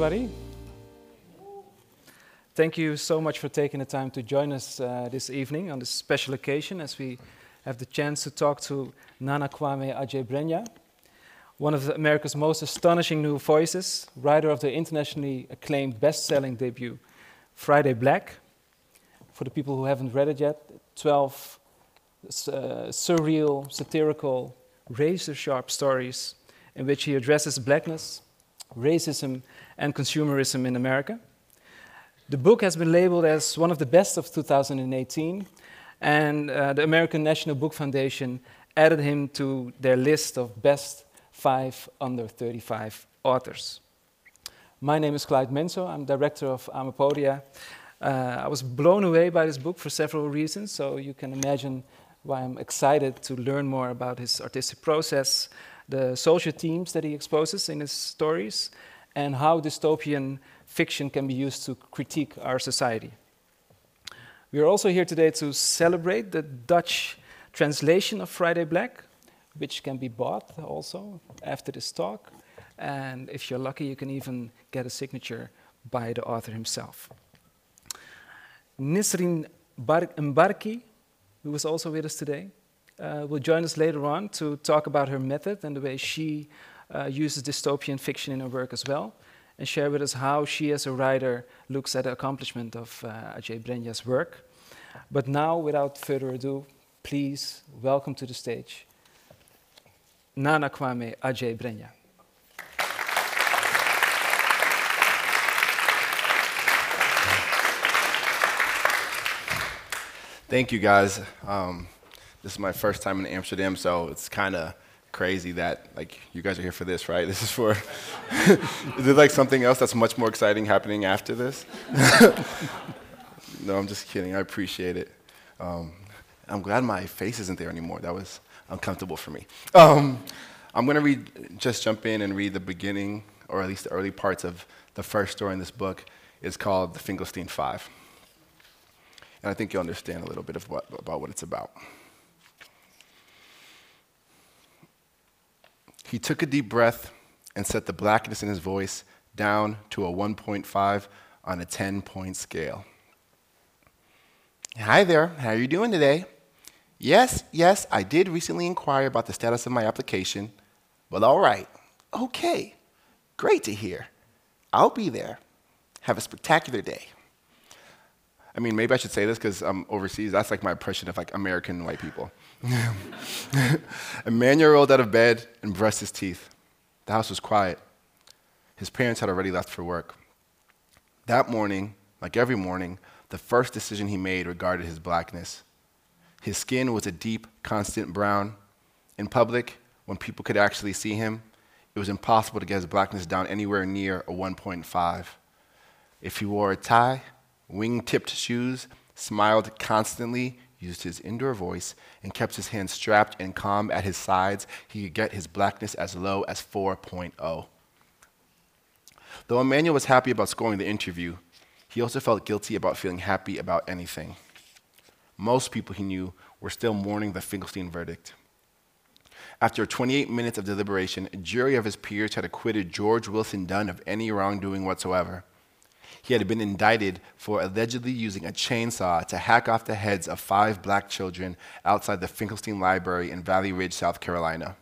everybody. Thank you so much for taking the time to join us uh, this evening on this special occasion as we have the chance to talk to Nana Kwame Adjei-Brenyah, one of America's most astonishing new voices, writer of the internationally acclaimed best-selling debut, Friday Black. For the people who haven't read it yet, 12 uh, surreal, satirical, razor-sharp stories in which he addresses blackness, racism, and consumerism in America. The book has been labeled as one of the best of 2018, and uh, the American National Book Foundation added him to their list of best five under 35 authors. My name is Clyde Menso, I'm director of Amapodia. Uh, I was blown away by this book for several reasons, so you can imagine why I'm excited to learn more about his artistic process, the social themes that he exposes in his stories, and how dystopian fiction can be used to critique our society. We are also here today to celebrate the Dutch translation of Friday Black, which can be bought also after this talk. And if you're lucky, you can even get a signature by the author himself. Nisreen Bar Mbarki, who is also with us today, uh, will join us later on to talk about her method and the way she uses dystopian fiction in her work as well and share with us how she, as a writer, looks at the accomplishment of uh, Adjei-Brenyah's work. But now, without further ado, please welcome to the stage Nana Kwame Adjei-Brenyah. Thank you, guys. Um, this is my first time in Amsterdam, so it's kind of crazy that like you guys are here for this, right? This is for is it like something else that's much more exciting happening after this? no, I'm just kidding. I appreciate it. Um, I'm glad my face isn't there anymore. That was uncomfortable for me. Um, I'm gonna read, just jump in and read the beginning, or at least the early parts of the first story in this book. It's called The Finkelstein Five, and I think you'll understand a little bit of what, about what it's about. He took a deep breath and set the blackness in his voice down to a 1.5 on a 10 point scale. Hi there, how are you doing today? Yes, yes, I did recently inquire about the status of my application. Well, all right. Okay, great to hear. I'll be there. Have a spectacular day. I mean, maybe I should say this because I'm overseas. That's like my impression of like American white people. Emmanuel rolled out of bed and brushed his teeth. The house was quiet. His parents had already left for work. That morning, like every morning, the first decision he made regarded his blackness. His skin was a deep, constant brown. In public, when people could actually see him, it was impossible to get his blackness down anywhere near a 1.5. If he wore a tie, wing tipped shoes, smiled constantly, used his indoor voice, and kept his hands strapped and calm at his sides, he could get his blackness as low as 4.0. Though Emmanuel was happy about scoring the interview, he also felt guilty about feeling happy about anything. Most people he knew were still mourning the Finkelstein verdict. After 28 minutes of deliberation, a jury of his peers had acquitted George Wilson Dunn of any wrongdoing whatsoever. He had been indicted for allegedly using a chainsaw to hack off the heads of five black children outside the Finkelstein Library in Valley Ridge, South Carolina.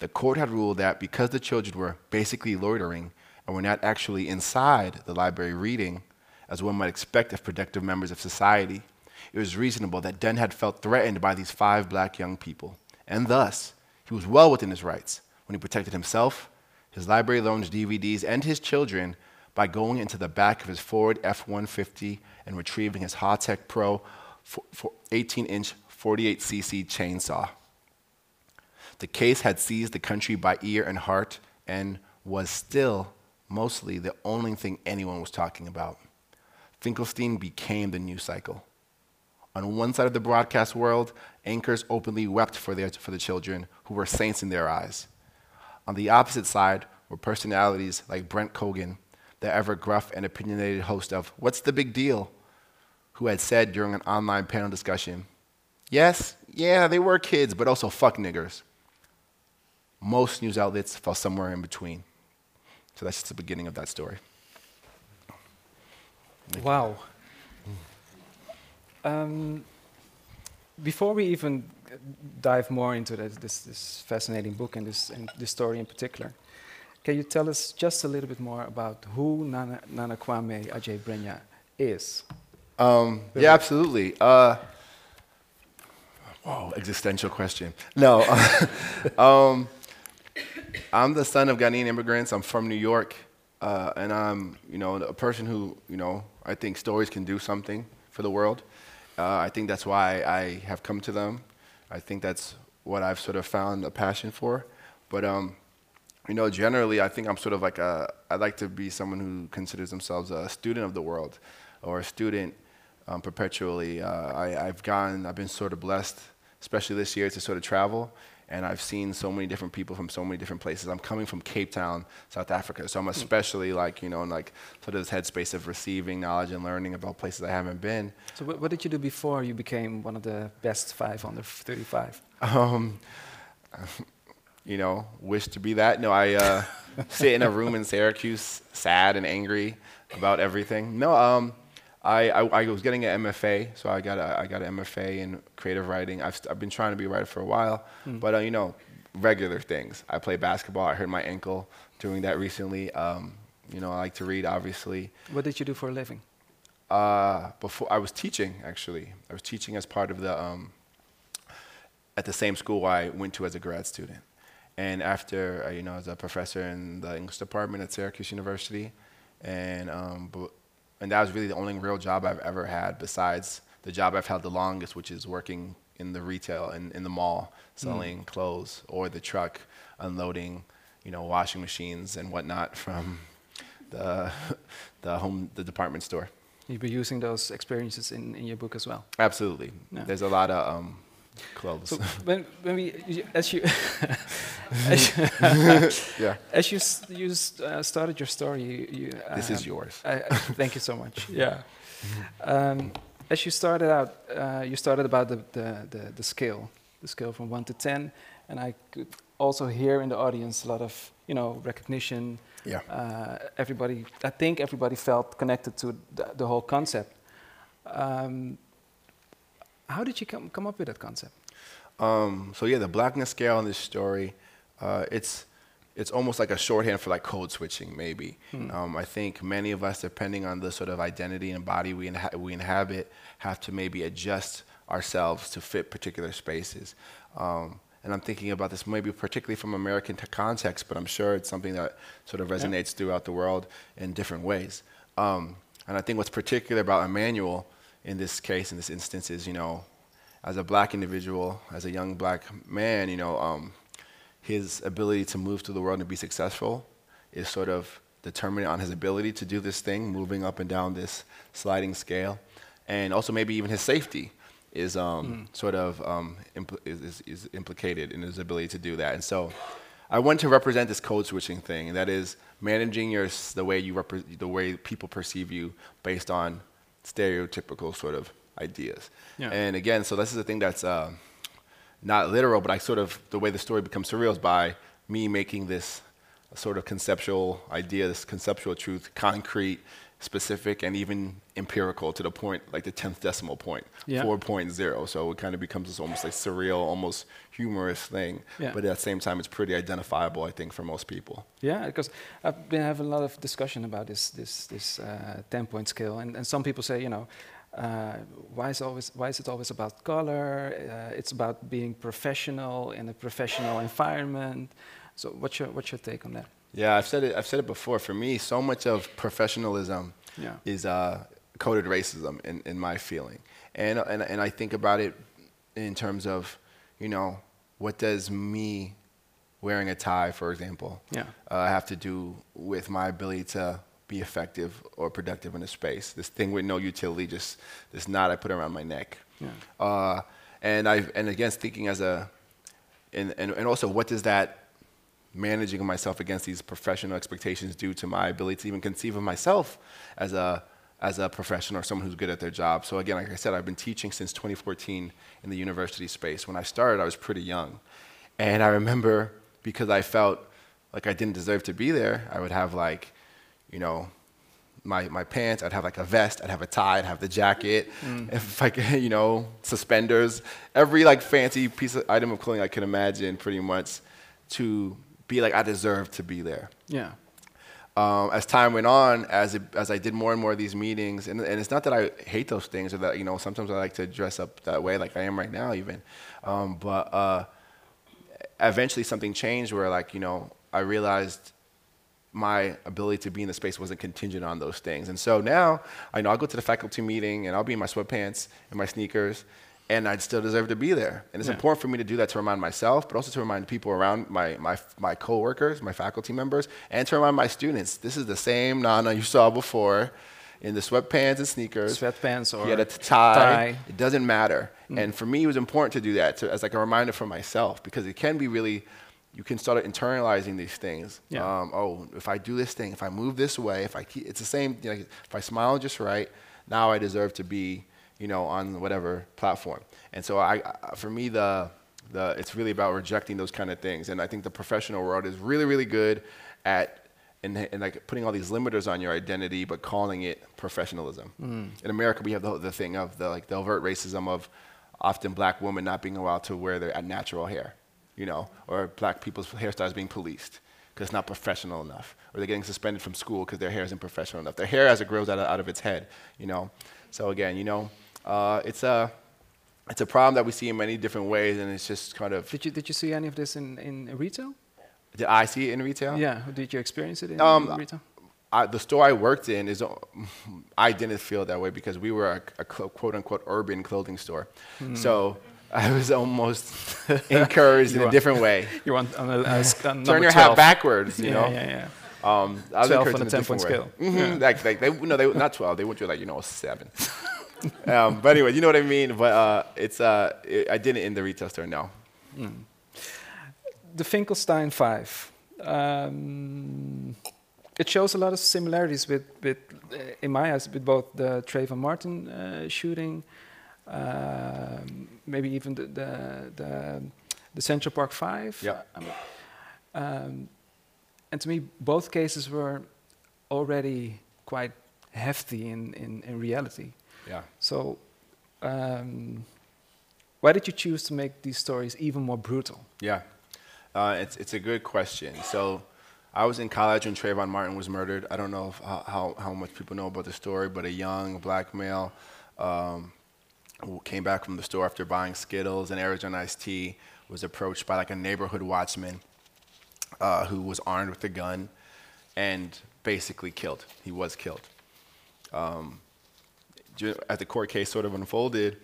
The court had ruled that because the children were basically loitering and were not actually inside the library reading, as one might expect of productive members of society, it was reasonable that Dunn had felt threatened by these five black young people, and thus he was well within his rights when he protected himself, his library loaned DVDs, and his children by going into the back of his Ford F 150 and retrieving his Hawtek Pro 18 inch 48cc chainsaw. The case had seized the country by ear and heart and was still mostly the only thing anyone was talking about. Finkelstein became the news cycle. On one side of the broadcast world, anchors openly wept for, their, for the children who were saints in their eyes. On the opposite side were personalities like Brent Kogan the ever gruff and opinionated host of What's the Big Deal? who had said during an online panel discussion, Yes, yeah, they were kids, but also fuck niggers. Most news outlets fell somewhere in between. So that's just the beginning of that story. Wow. Um, before we even dive more into this, this, this fascinating book and this, and this story in particular, can you tell us just a little bit more about who Nana, Nana Kwame Adjei-Brenyah is? Um, yeah, absolutely. Uh, whoa, existential question. No. um, I'm the son of Ghanaian immigrants. I'm from New York. Uh, and I'm, you know, a person who, you know, I think stories can do something for the world. Uh, I think that's why I have come to them. I think that's what I've sort of found a passion for. But um, you know, generally, I think I'm sort of like a, I like to be someone who considers themselves a student of the world or a student um, perpetually. Uh, I, I've gone, I've been sort of blessed, especially this year, to sort of travel. And I've seen so many different people from so many different places. I'm coming from Cape Town, South Africa, so I'm hmm. especially like, you know, in like sort of this headspace of receiving knowledge and learning about places I haven't been. So what, what did you do before you became one of the best five under 35? Um, you know, wish to be that. No, I uh, sit in a room in Syracuse, sad and angry about everything. No, um, I, I, I, was getting an MFA, so I got a, I got an MFA in creative writing. I've, I've been trying to be a writer for a while, mm. but uh, you know, regular things. I play basketball. I hurt my ankle doing that recently. Um, you know, I like to read, obviously. What did you do for a living? Uh, before I was teaching, actually. I was teaching as part of the um, at the same school I went to as a grad student. And after, uh, you know, as a professor in the English department at Syracuse University, and um, and that was really the only real job I've ever had besides the job I've held the longest, which is working in the retail and in, in the mall, selling mm. clothes, or the truck, unloading, you know, washing machines and whatnot from the the home the department store. You'll be using those experiences in, in your book as well. Absolutely. Yeah. There's a lot of um, clothes. So when, when we, as you, as you, yeah, as you, you uh, started your story, you, you uh, this is yours. I, thank you so much. Yeah, um, as you started out, uh, you started about the, the, the, the, scale, the scale from one to ten, and I could also hear in the audience a lot of you know recognition. Yeah. Uh, everybody, I think everybody felt connected to the, the whole concept. Um, how did you come, come up with that concept? Um, so yeah, the blackness scale in this story, uh, it's it's almost like a shorthand for like code switching, maybe. Hmm. Um, I think many of us, depending on the sort of identity and body we, inha- we inhabit, have to maybe adjust ourselves to fit particular spaces. Um, and I'm thinking about this maybe particularly from American context, but I'm sure it's something that sort of resonates yeah. throughout the world in different ways. Um, and I think what's particular about Emmanuel in this case, in this instance, is you know, as a black individual, as a young black man, you know, um, his ability to move through the world and be successful is sort of determined on his ability to do this thing, moving up and down this sliding scale, and also maybe even his safety is um, mm. sort of um, impl- is, is, implicated in his ability to do that. And so, I want to represent this code switching thing, and that is managing your the way you repre- the way people perceive you based on stereotypical sort of ideas. Yeah. And again, so this is a thing that's uh, not literal, but I sort of the way the story becomes surreal is by me making this sort of conceptual idea, this conceptual truth, concrete, specific, and even empirical to the point, like the tenth decimal point, yeah. 4.0. So it kind of becomes this almost like surreal, almost humorous thing. Yeah. But at the same time, it's pretty identifiable, I think, for most people. Yeah, because I've been having a lot of discussion about this this this uh, 10 point scale, and, and some people say, you know. Uh, why is always why is it always about color? Uh, it's about being professional in a professional environment. So what's your what's your take on that? Yeah, I've said it. I've said it before. For me, so much of professionalism yeah. is uh, coded racism in, in my feeling, and, and and I think about it in terms of, you know, what does me wearing a tie, for example, yeah. uh, have to do with my ability to be effective or productive in a space? This thing with no utility, just this knot I put around my neck. Yeah. Uh, and I and again thinking as a, and, and and also what does that managing myself against these professional expectations due to my ability to even conceive of myself as a as a professional or someone who's good at their job. So again, like I said, I've been teaching since 2014 in the university space. When I started, I was pretty young, and I remember because I felt like I didn't deserve to be there. I would have like, you know, my, my pants, I'd have like a vest, I'd have a tie, I'd have the jacket, mm. if like, you know, suspenders, every like fancy piece of item of clothing I can imagine pretty much to be like, I deserve to be there. Yeah. Um, as time went on, as, it, as I did more and more of these meetings, and, and it's not that I hate those things or that, you know, sometimes I like to dress up that way, like I am right now even. Um, but uh, eventually something changed where like, you know, I realized my ability to be in the space wasn't contingent on those things. And so now I know I'll go to the faculty meeting and I'll be in my sweatpants and my sneakers and I'd still deserve to be there. And it's yeah. important for me to do that to remind myself, but also to remind people around my, my, my coworkers, my faculty members, and to remind my students, this is the same Nana you saw before in the sweatpants and sneakers. Sweatpants or he had a tie. tie. It doesn't matter. Mm. And for me, it was important to do that to, as like a reminder for myself because it can be really you can start internalizing these things. Yeah. Um, oh, if I do this thing, if I move this way, if I keep, it's the same. You know, if I smile just right, now I deserve to be, you know, on whatever platform. And so I, for me, the the it's really about rejecting those kind of things. And I think the professional world is really, really good at and, and like putting all these limiters on your identity, but calling it professionalism. Mm. In America, we have the, the thing of the like the overt racism of often black women not being allowed to wear their natural hair you know, or black people's hairstyles being policed because it's not professional enough, or they're getting suspended from school because their hair isn't professional enough. Their hair as it grows out of, out of its head, you know. So again, you know, uh, it's a it's a problem that we see in many different ways, and it's just kind of. Did you did you see any of this in, in retail? Did I see it in retail? Yeah. Did you experience it in, um, in retail? I, the store I worked in is, I didn't feel that way because we were a, a quote unquote urban clothing store. Mm. So I was almost encouraged in a different way. You want on a, a, Turn your 12. hat backwards, you yeah, know? Yeah, yeah, um, I was 12 on a 10 point scale. Mm-hmm. Yeah. Like, like they, no, they not 12. They went to like, you know, seven. Um, but anyway, you know what I mean? But uh, it's, uh, it, I didn't in the retail store, no. Mm. The Finkelstein 5. Um, it shows a lot of similarities with, with uh, in my eyes, with both the Trayvon Martin uh, shooting um, maybe even the, the, the, the, Central Park Five. Yeah. Um, um, and to me, both cases were already quite hefty in, in, in reality. Yeah. So, um, why did you choose to make these stories even more brutal? Yeah, uh, it's, it's a good question. So, I was in college when Trayvon Martin was murdered. I don't know if, how, how, how, much people know about the story, but a young black male um, who came back from the store after buying Skittles and Arizona iced tea, was approached by like a neighborhood watchman uh, who was armed with a gun and basically killed. He was killed. Um, as the court case sort of unfolded,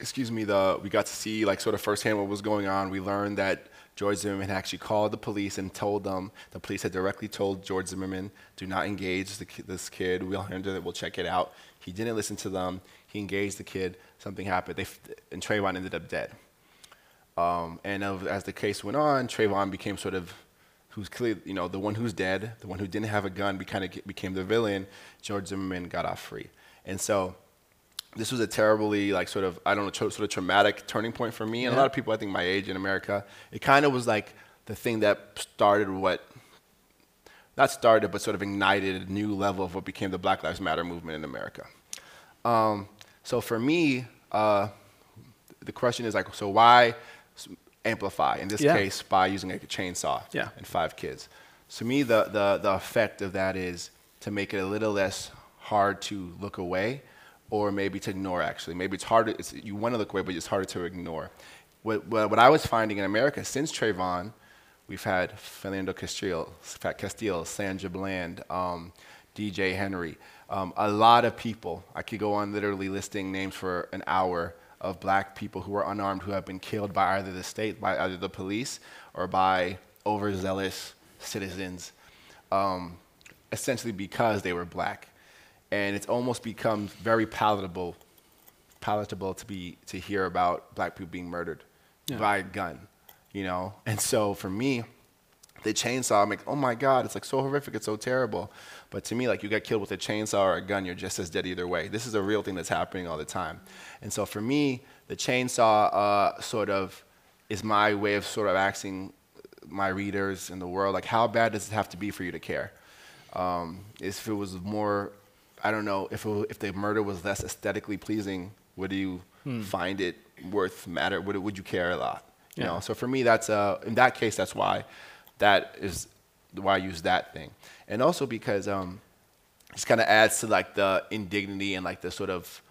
excuse me, the, we got to see like sort of firsthand what was going on. We learned that George Zimmerman had actually called the police and told them, the police had directly told George Zimmerman, do not engage the, this kid. We'll handle it, we'll check it out. He didn't listen to them. He engaged the kid. Something happened. They, and Trayvon ended up dead. Um, and as the case went on, Trayvon became sort of who's clearly, you know, the one who's dead, the one who didn't have a gun, we kind of became the villain. George Zimmerman got off free. And so this was a terribly, like, sort of, I don't know, sort of traumatic turning point for me. And yeah. a lot of people, I think, my age in America, it kind of was like the thing that started what, not started, but sort of ignited a new level of what became the Black Lives Matter movement in America. Um, so for me, uh, the question is like, so why amplify? In this yeah. case, by using like a chainsaw yeah. and five kids. So me, the, the, the effect of that is to make it a little less hard to look away or maybe to ignore actually. Maybe it's harder, it's, you want to look away, but it's harder to ignore. What, what, I was finding in America since Trayvon, we've had Philando Castile, Castile Sandra Bland, um, DJ Henry, um, a lot of people, I could go on literally listing names for an hour of black people who are unarmed who have been killed by either the state, by either the police, or by overzealous citizens, um, essentially because they were black. And it's almost become very palatable, palatable to be to hear about black people being murdered yeah. by a gun, you know. And so for me, the chainsaw, I'm like, oh my God, it's like so horrific, it's so terrible. But to me, like you got killed with a chainsaw or a gun, you're just as dead either way. This is a real thing that's happening all the time. And so for me, the chainsaw uh, sort of is my way of sort of asking my readers in the world, like how bad does it have to be for you to care? Um, if it was more, I don't know, if it, if the murder was less aesthetically pleasing, would you Hmm. find it worth matter? Would it, would you care a lot? You Yeah. know. So for me, that's uh, in that case, that's why that is why I use that thing, and also because um, it kind of adds to like the indignity and like the sort of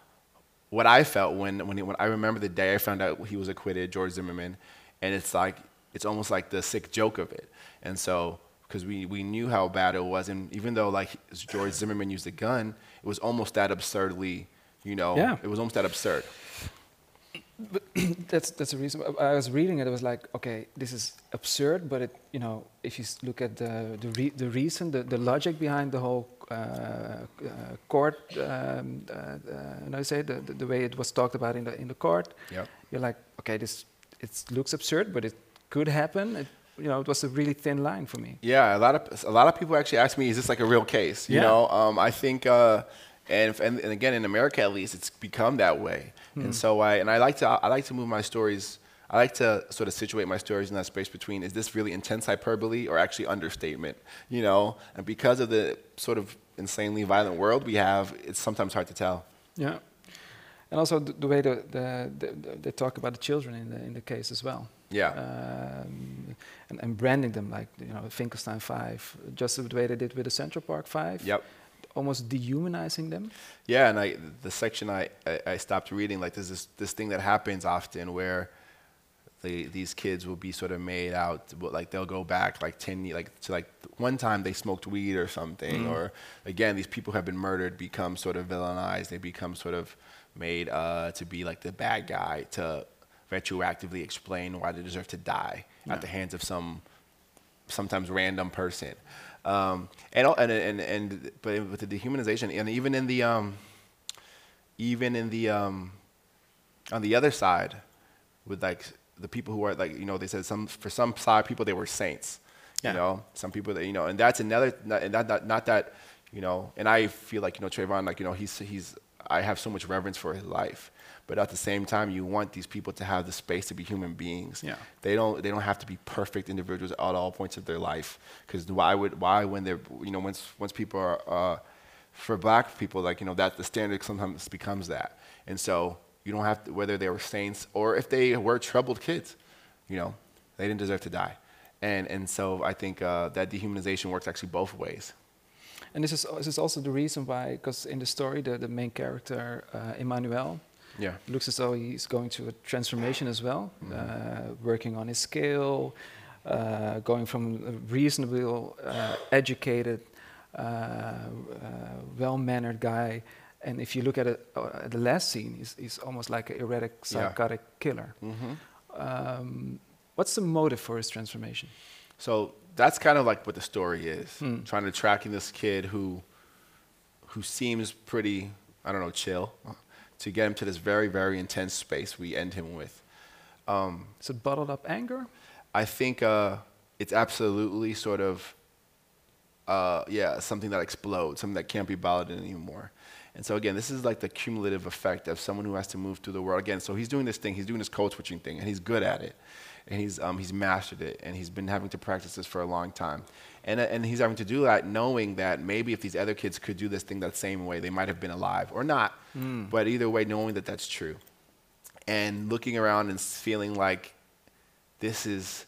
what I felt when when, he, when I remember the day I found out he was acquitted, George Zimmerman, and it's like it's almost like the sick joke of it, and so because we we knew how bad it was, and even though like George Zimmerman used a gun, it was almost that absurdly, you know, Yeah. it was almost that absurd. But that's that's the reason. I was reading it. I was like, okay, this is absurd. But it, you know, if you look at the the, re- the reason, the, the logic behind the whole uh, uh, court, um, uh, uh, and I say the, the the way it was talked about in the in the court, Yep. you're like, okay, this it looks absurd, but it could happen. It, you know, it was a really thin line for me. Yeah, a lot of a lot of people actually ask me, is this like a real case? You Yeah. know, um, I think, uh, and, and and again in America at least, it's become that way. And so I and I like to I like to move my stories. I like to sort of situate my stories in that space between is this really intense hyperbole or actually understatement? You know, and because of the sort of insanely violent world we have, it's sometimes hard to tell. Yeah, and also the, the way the, the, the, the- they talk about the children in the in the case as well. Yeah. Um, and, and branding them like you know Finkelstein Five, just the way they did with the Central Park Five. Yep. Almost dehumanizing them. Yeah, and I the section I, I, I stopped reading like there's this this thing that happens often where the, these kids will be sort of made out but like they'll go back like 10 like to like one time they smoked weed or something or again these people have been murdered become sort of villainized they become sort of made uh, to be like the bad guy to retroactively explain why they deserve to die at the hands of some sometimes random person. Um, and, and, and, and, but with the dehumanization, and even in the, um, even in the, um, on the other side, with like the people who are like, you know, they said some, for some side people, they were saints, Yeah. you know, some people that, you know, and that's another, not, and not, not, not that, you know, and I feel like, you know, Trayvon, like, you know, he's, he's, I have so much reverence for his life. But at the same time, you want these people to have the space to be human beings. Yeah. They don't. They don't have to be perfect individuals at all points of their life. Because why would why when they're you know once once people are uh, for black people like you know that the standard sometimes becomes that. And so you don't have to whether they were saints or if they were troubled kids, you know, they didn't deserve to die. And and so I think uh, that dehumanization works actually both ways. And this is this is also the reason why, because in the story, the, the main character uh, Emmanuel Yeah. looks as though he's going through a transformation as well, uh, working on his skill, uh, going from a reasonable, uh, educated, uh, uh, well-mannered guy. And if you look at it, uh, at the last scene, he's, he's almost like an erratic, Yeah. psychotic killer. hmm Um, what's the motive for his transformation? So that's kind of like what the story is. Hmm. Trying to tracking this kid who who seems pretty, I don't know, chill, to get him to this very, very intense space we end him with. Um, Is it bottled up anger? I think uh, it's absolutely sort of, uh, yeah, something that explodes, something that can't be bottled anymore. And so again, this is like the cumulative effect of someone who has to move through the world. Again, so he's doing this thing, he's doing this code switching thing, and he's good at it, and he's um, he's mastered it, and he's been having to practice this for a long time, and uh, and he's having to do that knowing that maybe if these other kids could do this thing that same way, they might have been alive or not, but either way, knowing that that's true, and looking around and feeling like this is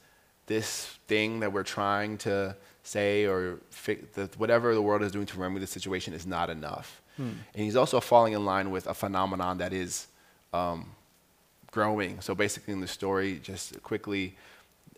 this thing that we're trying to say or fi- that whatever the world is doing to remedy the situation is not enough. And he's also falling in line with a phenomenon that is um, growing. So basically, in the story, just quickly,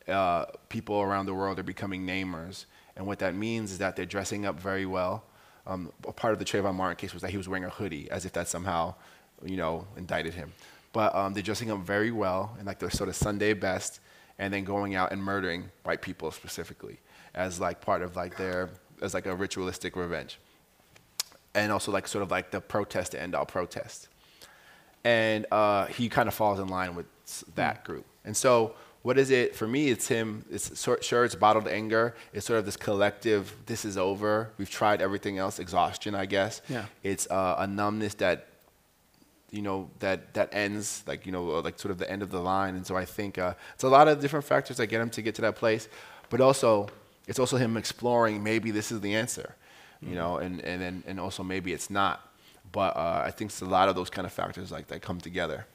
uh, people around the world are becoming namers. And what that means is that they're dressing up very well. Um, a part of the Trayvon Martin case was that he was wearing a hoodie, as if that somehow, you know, indicted him. But um, they're dressing up very well in like their sort of Sunday best, and then going out and murdering white people specifically as like part of like their as like a ritualistic revenge, and also like sort of like the protest to end all protest and uh, he kind of falls in line with that group. And so, what is it for me? It's him. It's sort, sure it's bottled anger. It's sort of this collective. This is over. We've tried everything else. Exhaustion, I guess. Yeah. It's uh, a numbness that, you know, that that ends like you know like sort of the end of the line. And so I think uh, it's a lot of different factors that get him to get to that place. but also it's also him exploring maybe this is the answer, you know, and and and, and also maybe it's not. But uh, I think it's a lot of those kind of factors like that come together.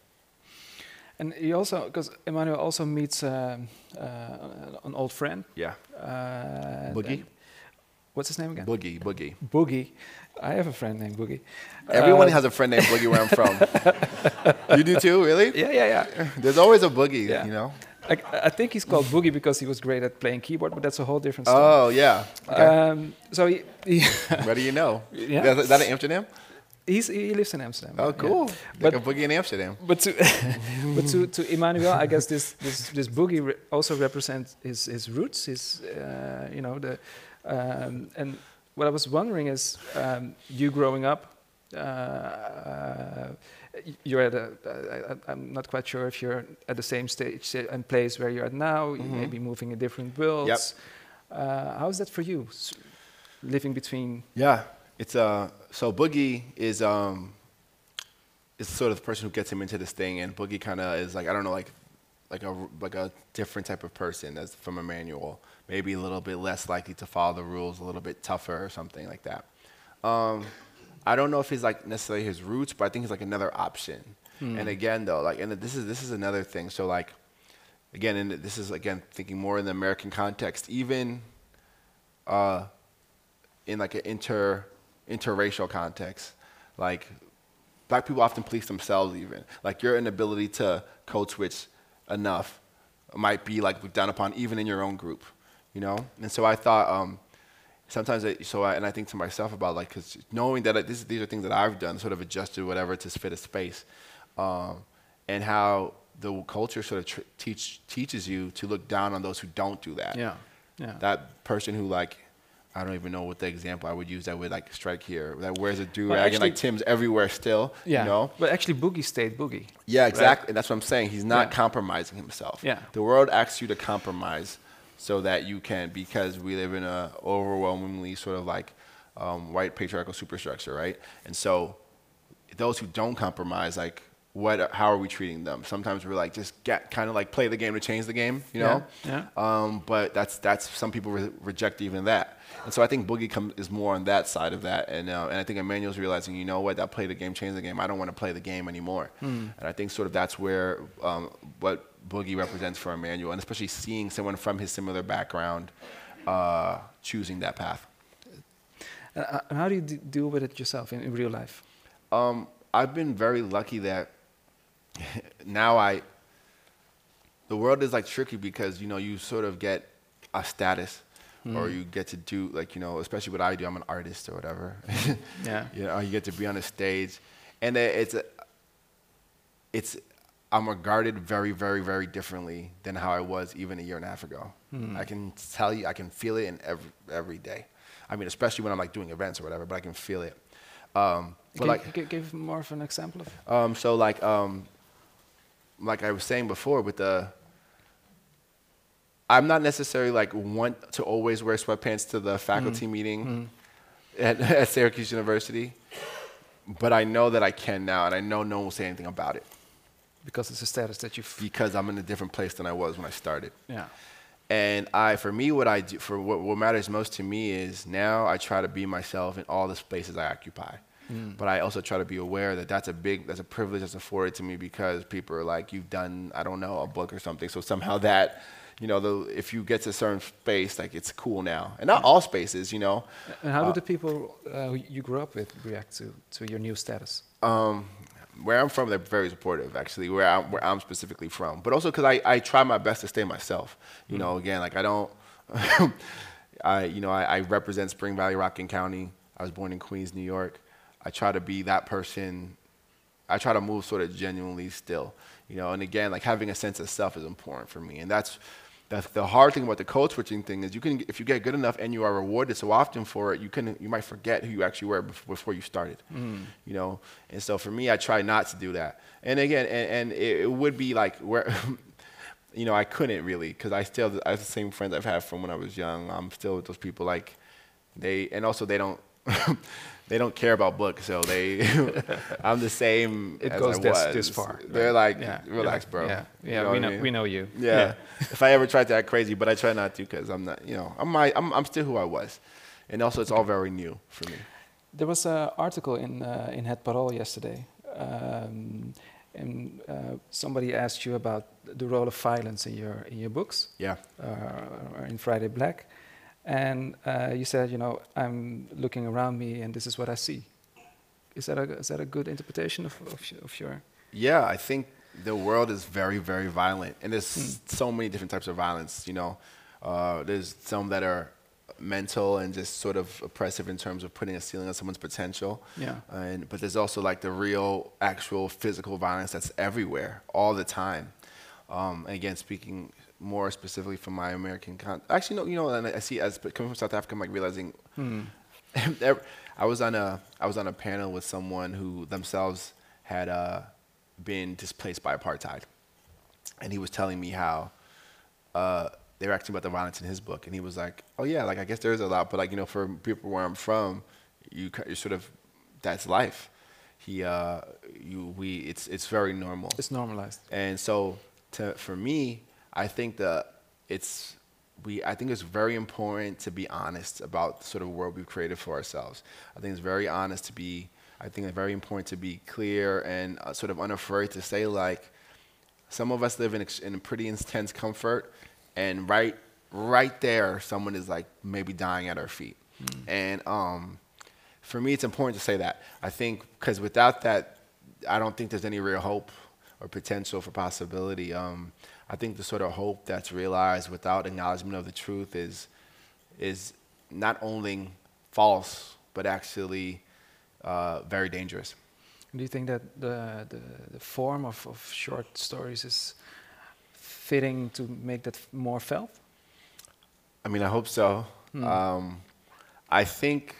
And he also, because Emmanuel also meets uh, uh, an old friend. Yeah. Uh, Boogie? What's his name again? Boogie, Boogie. Boogie. I have a friend named Boogie. Everyone Uh, has a friend named Boogie where I'm from. you do too, really? Yeah, yeah, yeah. There's always a Boogie, Yeah. you know. I, I think he's called Boogie because he was great at playing keyboard, but that's a whole different story. Oh yeah. Okay. Um, so he, he what do you know? yeah. Is that an Amsterdam? He's, he lives in Amsterdam. Oh, yeah. cool. But- like a Boogie in Amsterdam. But to but to to Emmanuel, I guess this this this boogie re also represents his his roots, his uh, you know the um, and what I was wondering is um, you growing up. Uh, you're at a. I, I'm not quite sure if you're at the same stage and place where you're at now. You may Mhm. be moving in different worlds. Uh, how is that for you, living between? Yeah, it's uh so Boogie is um is sort of the person who gets him into this thing, and Boogie kind of is like I don't know like like a like a different type of person that's from Emmanuel, maybe a little bit less likely to follow the rules, a little bit tougher or something like that. Um, I don't know if he's like necessarily his roots, but I think he's like another option. And again, though, like, and this is this is another thing. So like, again, and this is again thinking more in the American context, even uh, in like an inter interracial context, like black people often police themselves even. Like your inability to code switch enough might be like looked down upon even in your own group, you know? And so I thought, um, sometimes, I, so I, and I think to myself about like, cause knowing that I, this, these are things that I've done, sort of adjusted whatever to fit a space, um, and how the culture sort of tr- teach, teaches you to look down on those who don't do that Yeah, yeah. that person who like I don't even know what the example I would use that would like strike here that wears a do Well, rag and like Tim's everywhere still. yeah. You know? But actually, Boogie stayed Boogie. Yeah, exactly. And that's what I'm saying. He's not Yeah. compromising himself. Yeah. The world asks you to compromise so that you can because we live in a overwhelmingly sort of like um, white patriarchal superstructure, right? And so those who don't compromise, like what how are we treating them? Sometimes we're like just get kind of like play the game to change the game, you know? Yeah, Um, but that's that's some people re- reject even that, and so I think Boogie come, is more on that side of that, and uh, and I think Emmanuel's realizing, you know what, that play the game, change the game. I don't want to play the game anymore, and I think sort of that's where um, what Boogie represents for Emmanuel, and especially seeing someone from his similar background uh, choosing that path. Uh, and how do you d- deal with it yourself in, in real life? Um, I've been very lucky that now I, the world is like tricky because you know you sort of get a status, or you get to do like you know, especially what I do. I'm an artist or whatever. Yeah. you know, you get to be on a stage, and it's a, it's I'm regarded very, very, very differently than how I was even a year and a half ago. I can tell you, I can feel it in every every day. I mean, especially when I'm like doing events or whatever, but I can feel it. Um, but Can like, you give more of an example of? um, so like um, like I was saying before with the I'm not necessarily like want to always wear sweatpants to the faculty mm. meeting mm. at, at Syracuse University, but I know that I can now, and I know no one will say anything about it Because it's a status that you've. because I'm in a different place than I was when I started. Yeah. And I, for me, what I do, for what, what matters most to me is now I try to be myself in all the spaces I occupy. Mm. But I also try to be aware that that's a big, that's a privilege that's afforded to me because people are like, you've done, I don't know, a book or something. So somehow that, you know, the, if you get to a certain space, like it's cool now. And not all spaces, you know. And how Uh, do the people uh, you grew up with react to, to your new status? Um, where I'm from, they're very supportive, actually, where I'm, where I'm specifically from. But also because I, I try my best to stay myself. You know, again, like I don't, I, you know, I, I represent Spring Valley, Rockland County. I was born in Queens, New York. I try to be that person. I try to move sort of genuinely still, you know. And again, like having a sense of self is important for me, and that's that's the hard thing about the code switching thing is you can if you get good enough and you are rewarded so often for it, you can you might forget who you actually were bef- before you started, mm. you know. And so for me, I try not to do that. And again, and, and it, it would be like where. You know, I couldn't really because I still I have the same friends I've had from when I was young. I'm still with those people like they and also they don't they don't care about books, so they I'm the same. It as goes I this, was. this far. They're right? like, Yeah, relax, yeah, bro. Yeah, You know we what I know, mean? we know you. Yeah. if I ever tried to act crazy, but I try not to because I'm not, you know, I'm, my, I'm I'm still who I was, and also it's all very new for me. There was an article in uh, in Het Parool yesterday, um, and uh, somebody asked you about the role of violence in your in your books, Yeah. uh, in Friday Black, and uh, you said, you know, I'm looking around me, and this is what I see. Is that a is that a good interpretation of of, of your? Yeah, I think the world is very, very violent, and there's so many different types of violence. You know, uh, there's some that are mental and just sort of oppressive in terms of putting a ceiling on someone's potential. Yeah. And but there's also like the real, actual physical violence that's everywhere, all the time. Um, and again, speaking more specifically from my American con, actually, no, you know, and I see as but coming from South Africa, I'm like realizing. Ev- I was on a I was on a panel with someone who themselves had uh, been displaced by apartheid, and he was telling me how uh, they were asking about the violence in his book, and he was like, "Oh yeah, like I guess there is a lot, but like you know, for people where I'm from, you you sort of that's life. He uh, you we it's it's very normal. It's normalized. And so, to, for me, I think that it's we. I think it's very important to be honest about the sort of world we've created for ourselves. I think it's very honest to be. I think it's very important to be clear and uh, sort of unafraid to say like, some of us live in in pretty intense comfort, and right right there, someone is like maybe dying at our feet, and um, for me, it's important to say that. I think because without that, I don't think there's any real hope or potential for possibility. Um, I think the sort of hope that's realized without acknowledgement of the truth is is not only false but actually uh, very dangerous. Do you think that the the, the form of, of short stories is fitting to make that more felt? I mean, I hope so. Um, I think,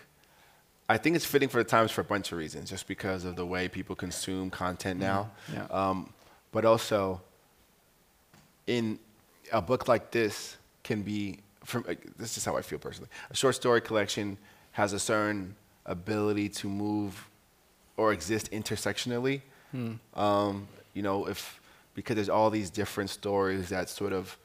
I think it's fitting for the times for a bunch of reasons, just because of the way people consume content now. Yeah. Um, but also, in a book like this, can be. From, this is how I feel personally. A short story collection has a certain ability to move or exist intersectionally. Um, you know, if because there's all these different stories that sort of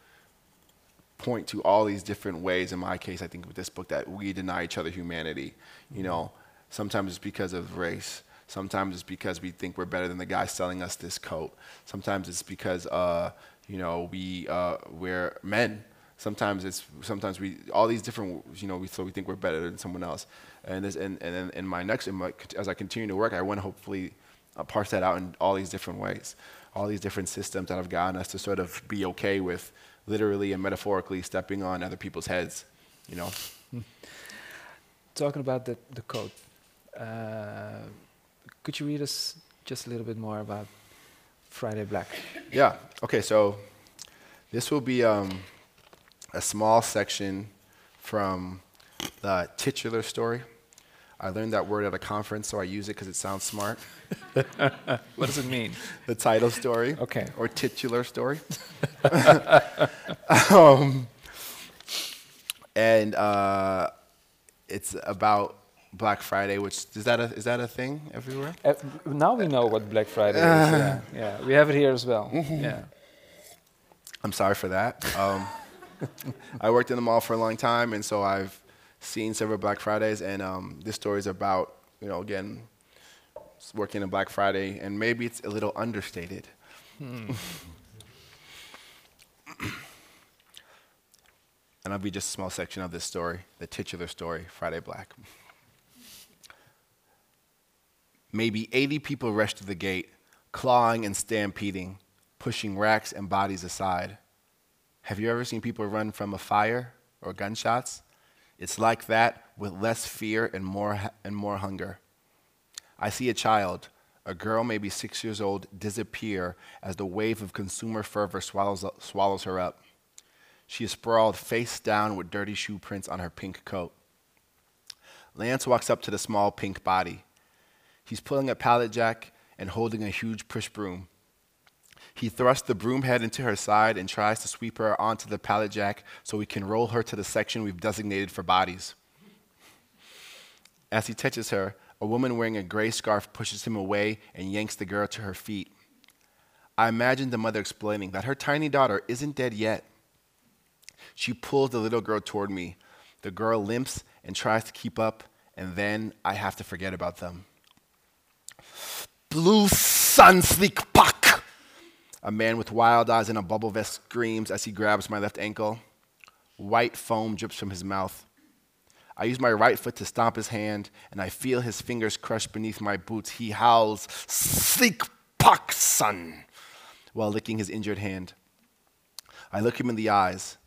point to all these different ways. In my case, I think with this book that we deny each other humanity. You know, sometimes it's because of race. Sometimes it's because we think we're better than the guy selling us this coat. Sometimes it's because uh, you know we uh, we're men. Sometimes it's sometimes we all these different you know we so we think we're better than someone else. And this and and in my next in my, as I continue to work, I want to hopefully uh, parse that out in all these different ways, all these different systems that have gotten us to sort of be okay with literally and metaphorically stepping on other people's heads, you know. Talking about the the code, uh, could you read us just a little bit more about Friday Black? Yeah. Okay. So this will be um, a small section from the titular story. I learned that word at a conference, so I use it because it sounds smart. What does it mean? The title story. Okay. Or titular story. um, and uh, it's about Black Friday, which is that a, is that a thing everywhere? Uh, now we know what Black Friday is. Yeah, yeah, we have it here as well. yeah. I'm sorry for that. Um, I worked in the mall for a long time, and so I've seen several Black Fridays, and um, this story is about, you know, again, working in Black Friday, and maybe it's a little understated. and I'll be just a small section of this story, the titular story, Friday Black. Maybe 80 people rushed to the gate, clawing and stampeding, pushing racks and bodies aside. Have you ever seen people run from a fire or gunshots? It's like that with less fear and more, and more hunger. I see a child, a girl maybe six years old, disappear as the wave of consumer fervor swallows, swallows her up. She is sprawled face down with dirty shoe prints on her pink coat. Lance walks up to the small pink body. He's pulling a pallet jack and holding a huge push broom. He thrusts the broom head into her side and tries to sweep her onto the pallet jack so we can roll her to the section we've designated for bodies. As he touches her, a woman wearing a gray scarf pushes him away and yanks the girl to her feet. I imagine the mother explaining that her tiny daughter isn't dead yet. She pulls the little girl toward me. The girl limps and tries to keep up, and then I have to forget about them. Blue sun sleek puck! A man with wild eyes and a bubble vest screams as he grabs my left ankle. White foam drips from his mouth. I use my right foot to stomp his hand, and I feel his fingers crush beneath my boots. He howls, Sleek puck, son, while licking his injured hand. I look him in the eyes.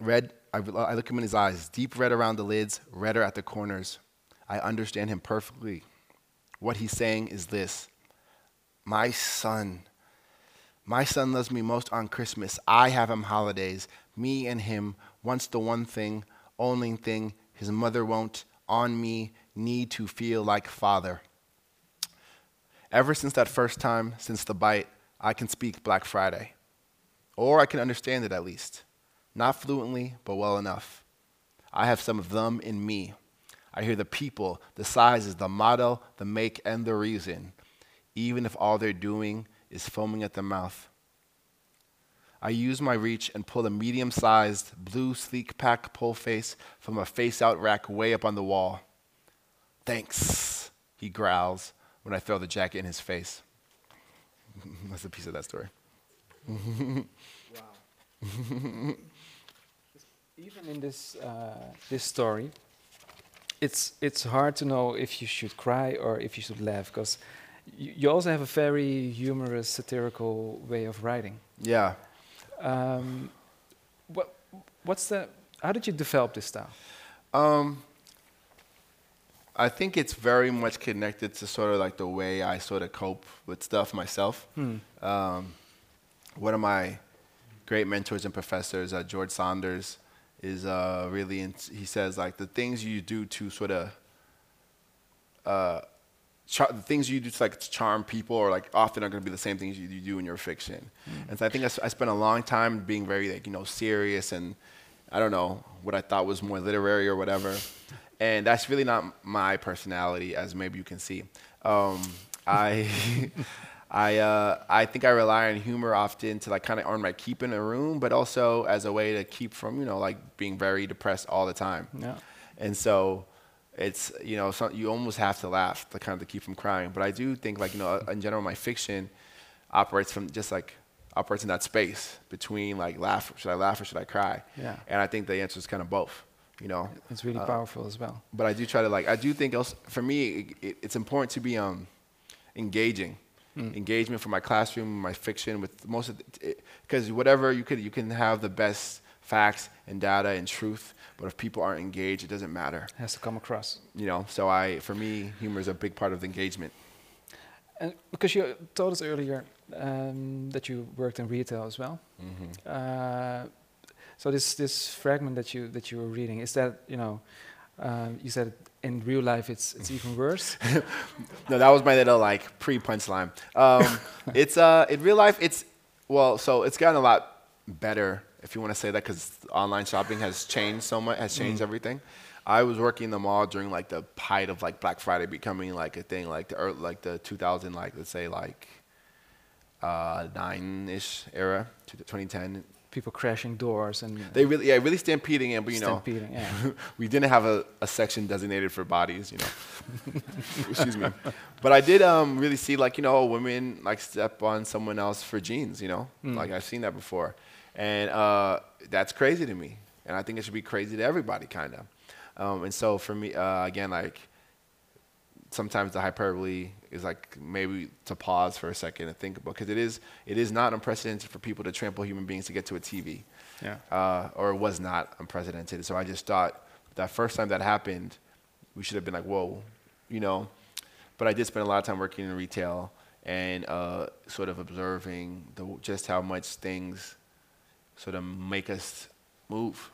Red, I look him in his eyes, deep red around the lids, redder at the corners. I understand him perfectly. What he's saying is this My son, my son loves me most on Christmas. I have him holidays. Me and him, once the one thing, only thing his mother won't, on me, need to feel like father. Ever since that first time, since the bite, I can speak Black Friday. Or I can understand it at least. Not fluently, but well enough. I have some of them in me. I hear the people, the sizes, the model, the make, and the reason, even if all they're doing is foaming at the mouth. I use my reach and pull a medium sized blue sleek pack pull face from a face out rack way up on the wall. Thanks, he growls when I throw the jacket in his face. That's a piece of that story. wow. Even in this, uh, this story, it's, it's hard to know if you should cry or if you should laugh because you also have a very humorous, satirical way of writing. Yeah. Um, what, what's the? How did you develop this style? Um, I think it's very much connected to sort of like the way I sort of cope with stuff myself. Hmm. Um, one of my great mentors and professors, uh, George Saunders, is uh, really. In, he says like the things you do to sort of. Uh, char- the things you do to like charm people are like often are going to be the same things you, you do in your fiction. Mm. And so I think I spent a long time being very like you know serious and I don't know what I thought was more literary or whatever. and that's really not my personality, as maybe you can see. Um, I. I uh, I think I rely on humor often to like kind of earn my keep in a room, but also as a way to keep from you know like being very depressed all the time. Yeah. And so it's you know so you almost have to laugh to kind of to keep from crying. But I do think like you know in general my fiction operates from just like operates in that space between like laugh should I laugh or should I cry? Yeah. And I think the answer is kind of both. You know. It's really Uh, powerful as well. But I do try to like I do think else for me it, it, it's important to be um engaging. Engagement for my classroom, my fiction with most of because whatever you could you can have the best facts and data and truth, but if people aren't engaged, it doesn't matter It Has to come across. you know so i for me humor is a big part of the engagement And because you told us earlier um, that you worked in retail as well. Uh, so this this fragment that you that you were reading is that you know um, you said in real life it's it's even worse. no that was my little like pre-punchline. Um, it's uh in real life it's well so it's gotten a lot better if you want to say that because online shopping has changed so much has changed everything. I was working in the mall during like the height of like black friday becoming like a thing like the ear- like the 2000 like let's say like uh nine-ish era to 2010 People crashing doors and they really yeah really stampeding in but you know. Yeah. we didn't have a, a section designated for bodies, you know. Excuse me. But I did um, really see like, you know, women like step on someone else for jeans, you know. Like I've seen that before. And uh, that's crazy to me. And I think it should be crazy to everybody kind of. Um, and so for me, uh, again, like sometimes the hyperbole is like maybe to pause for a second and think about because it is it is not unprecedented for people to trample human beings to get to a TV yeah. uh, or it was not unprecedented. So I just thought that first time that happened, we should have been like, whoa, you know. But I did spend a lot of time working in retail and uh, sort of observing the, just how much things sort of make us move,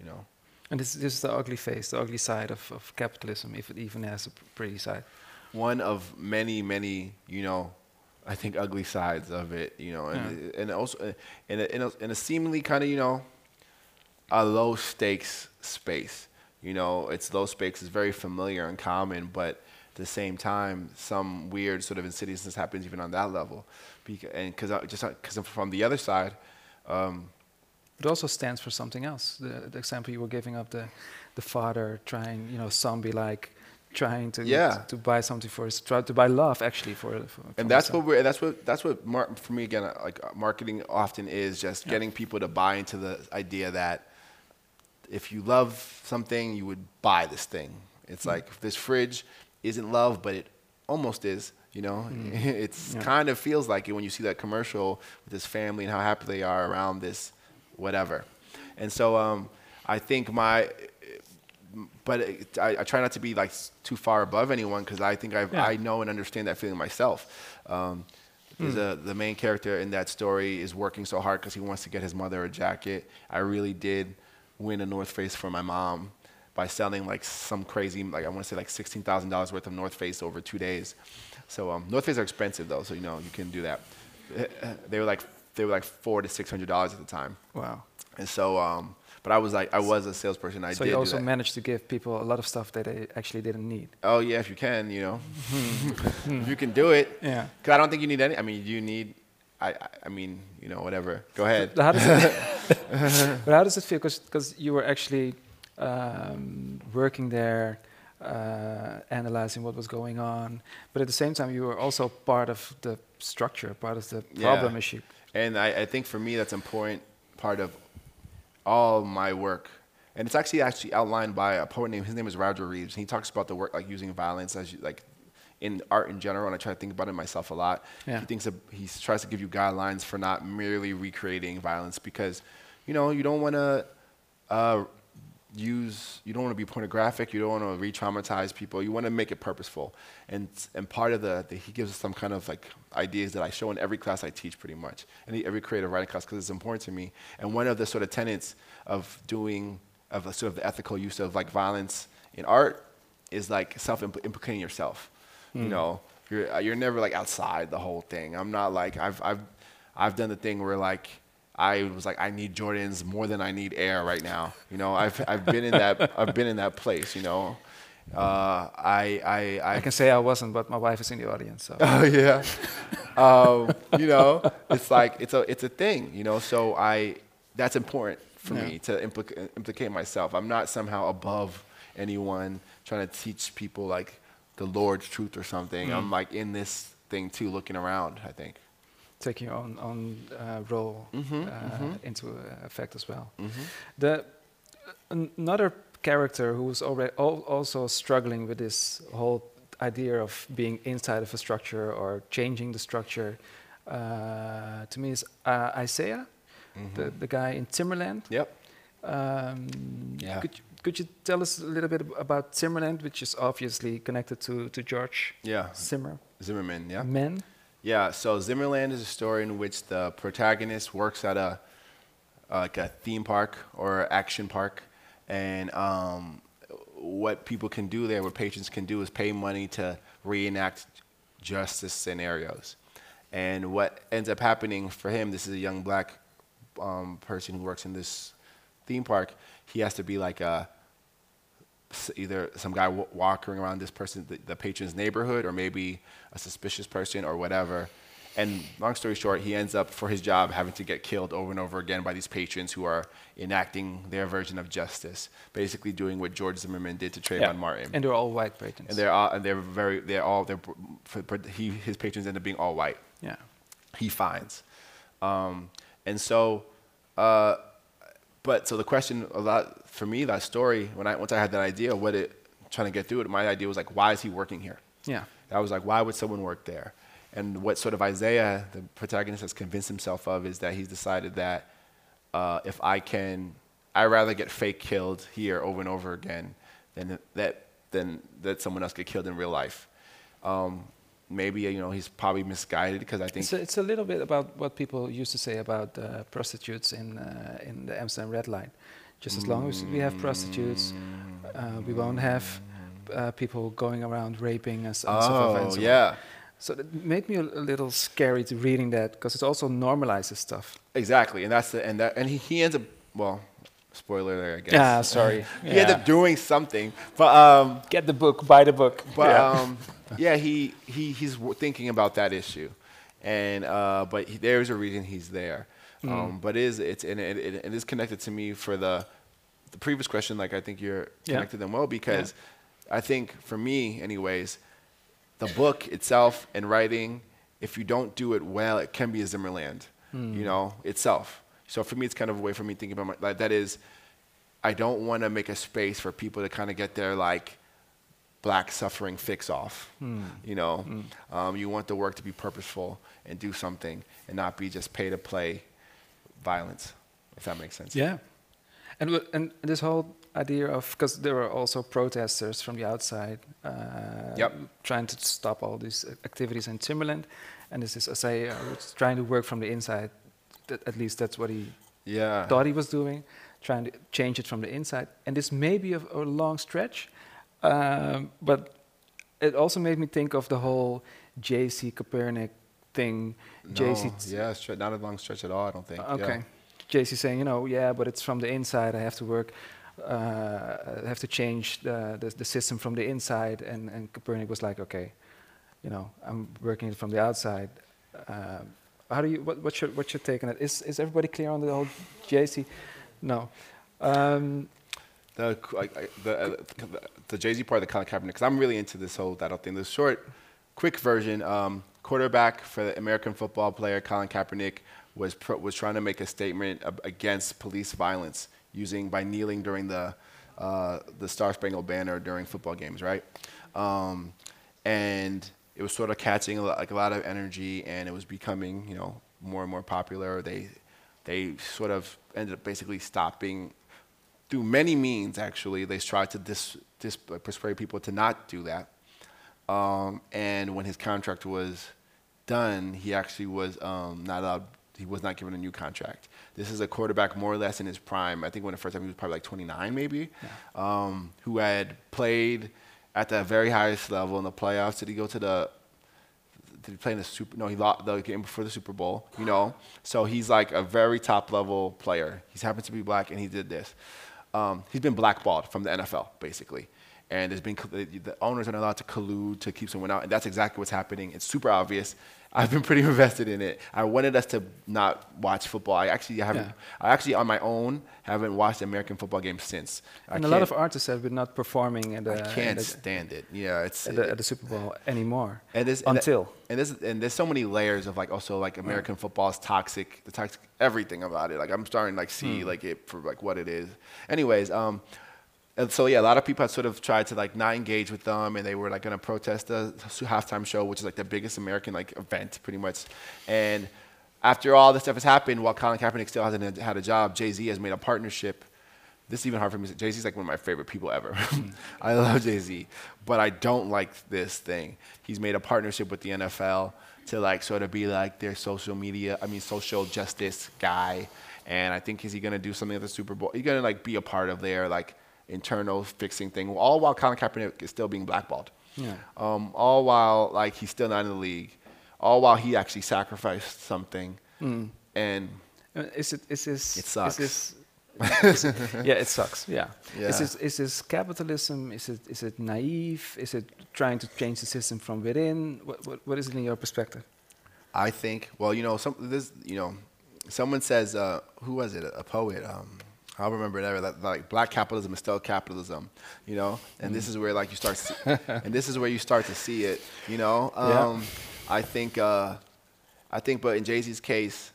you know. And this, this is the ugly face, the ugly side of, of capitalism, if it even has a pretty side. One of many, many, you know, I think ugly sides of it, you know, and, and also uh, in a, in a, in a seemingly kind of, you know, a low stakes space. You know, it's low stakes, it's very familiar and common, but at the same time, some weird sort of insidiousness happens even on that level. Beca- and because just because I'm from the other side, um, It also stands for something else. The, the example you were giving of the, the father trying, you know, zombie-like, trying to Yeah. to buy something for his, try to buy love actually for. for and that's what we're that's what that's what mar- for me again uh, like uh, marketing often is just Yeah. getting people to buy into the idea that if you love something you would buy this thing it's Mm. like this fridge isn't love but it almost is you know it's Yeah. kind of feels like it when you see that commercial with this family and how happy they are around this whatever and so um, i think my but it, I, I try not to be like too far above anyone because I think I've, Yeah. I know and understand that feeling myself. Um, there's a, the main character in that story is working so hard because he wants to get his mother a jacket. I really did win a North Face for my mom by selling like some crazy, like I want to say like sixteen thousand dollars worth of North Face over two days. So um, North Face are expensive though, so you know you can do that. They were like they were like four to six hundred dollars at the time, Wow. And so um, but I was like I was a salesperson. I so did you also managed to give people a lot of stuff that they actually didn't need. Oh yeah, if you can, you know, if you can do it. Yeah. Cause I don't think you need any. I mean, you need. I. I, mean, you know, whatever. Go ahead. How does it, but how does it feel? Because you were actually um, working there, uh, analyzing what was going on, but at the same time, you were also part of the structure, part of the Yeah. problem issue. And I, I think for me, that's important part of all my work. And it's actually actually outlined by a poet named his name is Roger Reeves. And he talks about the work like using violence as you, like in art in general. And I try to think about it myself a lot. Yeah. He thinks of, he tries to give you guidelines for not merely recreating violence because, you know, you don't want to uh, use you don't want to be pornographic you don't want to re-traumatize people you want to make it purposeful. And and part of the, the he gives us some kind of like ideas that i show in every class i teach pretty much and every creative writing class because it's important to me. And one of the sort of tenets of doing of a sort of the ethical use of like violence in art is like self-implicating yourself. You hmm. know you're you're never like outside the whole thing. I'm not like i've i've i've done the thing where like I was like, I need Jordans more than I need air right now. You know, I've I've been in that I've been in that place. You know, uh, I I I, I can say I wasn't, but my wife is in the audience. So Oh yeah. um, you know, it's like it's a it's a thing. You know, so I that's important for Yeah. me to implica- implicate myself. I'm not somehow above anyone trying to teach people like the Lord's truth or something. I'm like in this thing too, looking around. I think. Taking your own own uh, role Mhm, uh, mhm. into uh, effect as well. Mm-hmm. The another character who was already al- also struggling with this whole idea of being inside of a structure or changing the structure, uh, to me is uh, Isaiah, the, the guy in Zimmerland. Yep. Um, Yeah. Could you, could you tell us a little bit ab- about Zimmerland, which is obviously connected to, to George Yeah. Zimmer? Zimmerman. Yeah. Men. Yeah, so Zimmerland is a story in which the protagonist works at a uh, like a theme park or action park, and um, what people can do there, what patrons can do, is pay money to reenact justice scenarios. And what ends up happening for him, this is a young black um, person who works in this theme park. He has to be like a either some guy w- walking around this person, the, the patron's neighborhood, or maybe a suspicious person or whatever. And long story short, he ends up for his job having to get killed over and over again by these patrons who are enacting their version of justice, basically doing what George Zimmerman did to Trayvon Martin. And they're all white patrons. And they're all, and they're very, they're all, they're, for, for he, his patrons end up being all white yeah. he finds. Um, and so, uh, but so the question a lot for me, that story, when I once I had that idea, what it trying to get through it, my idea was like, why is he working here? Yeah. I was like, why would someone work there? And what sort of Isaiah, the protagonist, has convinced himself of is that he's decided that uh, if I can, I'd rather get fake killed here over and over again than that than that someone else get killed in real life. Um, maybe you know he's probably misguided because I think It's a, it's a little bit about what people used to say about uh, prostitutes in uh, in the Amsterdam Red Line. Just as long as we have prostitutes, uh, we won't have uh, people going around raping us and so forth and oh so on. yeah. So it made me a, a little scary to reading that because it also normalizes stuff. Exactly, and that's the and that and he, he ends up well. Spoiler there, I guess. Ah, sorry. he ended up doing something, but um, Get the book, buy the book. but yeah. um, yeah, he, he he's thinking about that issue, and uh, but he, there's a reason he's there. Mm. Um, but it is it's and it, it, it is connected to me for the the previous question. Like I think you're Yeah. connected them well because I think for me, anyways, the book itself and writing, if you don't do it well, it can be a Zimmerland, Hmm. you know, itself. So for me, it's kind of a way for me thinking about my, like that is, I don't want to make a space for people to kind of get their like black suffering fix off. You know, um, you want the work to be purposeful and do something and not be just pay to play violence, if that makes sense. Yeah, and and this whole idea of because there were also protesters from the outside, uh, Yep. trying to stop all these activities in Zimmerland, and this is Isaiah was trying to work from the inside. That, at least that's what he Yeah. thought he was doing, trying to change it from the inside. And this may be a, a long stretch, um, but it also made me think of the whole J.C. Kaepernick thing. No, Jay Z yeah, not a long stretch at all, I don't think. Yeah. Okay. Jay Z saying, you know, yeah, but it's from the inside. I have to work. Uh, I have to change the, the the system from the inside. And and Kaepernick was like, okay, you know, I'm working it from the outside. Um, how do you? What, what's your what's your take on it? Is is everybody clear on the whole Jay Z? No. Um, The like, I- the uh, the, Jay Z part of the Colin Kaepernick because I'm really into this whole that whole thing. The short, quick version. Um, quarterback for the American football player Colin Kaepernick was was trying to make a statement ab- against police violence using by kneeling during the uh, the Star Spangled Banner during football games, right? Um, and it was sort of catching a lot, like a lot of energy, and it was becoming you know more and more popular. They they sort of ended up basically stopping through many means, actually, they tried to dis, dis, uh, persuade people to not do that. Um, and when his contract was done, he actually was um, not allowed. He was not given a new contract. This is a quarterback more or less in his prime. I think when the first time he was probably like 29, maybe, um, who had played at the very highest level in the playoffs. Did he go to the did he play in the Super? No, he lost the game before the Super Bowl. You know, so he's like a very top level player. He's happens to be black, and he did this. Um, he's been blackballed from the NFL, basically, and there's been the, owners are not allowed to collude to keep someone out, and that's exactly what's happening. It's super obvious. I've been pretty invested in it. I wanted us to not watch football. I actually haven't. Yeah. I actually on my own haven't watched American football games since. I and a lot of artists have been not performing at the, I can't the, stand it. Yeah, it's at the, at the Super Bowl anymore. and and until. and there's and there's so many layers of like also like American football is toxic, the toxic everything about it. Like I'm starting to like see Hmm. like it for like what it is. Anyways, um, and so yeah, a lot of people had sort of tried to like not engage with them, and they were like gonna protest the halftime show, which is like the biggest American like event pretty much. And after all this stuff has happened, while Colin Kaepernick still hasn't had a job, Jay Z has made a partnership this is even hard for me. Jay Z is like one of my favorite people ever. I love Jay Z, but I don't like this thing. He's made a partnership with the NFL to like sort of be like their social media, I mean social justice guy. And I think is he gonna do something at the Super Bowl? He's gonna like be a part of their like internal fixing thing, all while Colin Kaepernick is still being blackballed. Yeah. Um, all while like he's still not in the league. All while he actually sacrificed something. And Uh, Is it is this It sucks. Is this, yeah, it sucks. Yeah. Yeah. Is this is this capitalism? Is it is it naive? Is it trying to change the system from within? What what, what is it in your perspective? I think, well, you know, some this, you know, someone says, uh, who was it? A poet. Um, I'll remember it ever. That, like black capitalism is still capitalism, you know. And this is where like you start, see, and this is where you start to see it, you know. Yeah. Um, I think, uh, I think, but in Jay Z's case,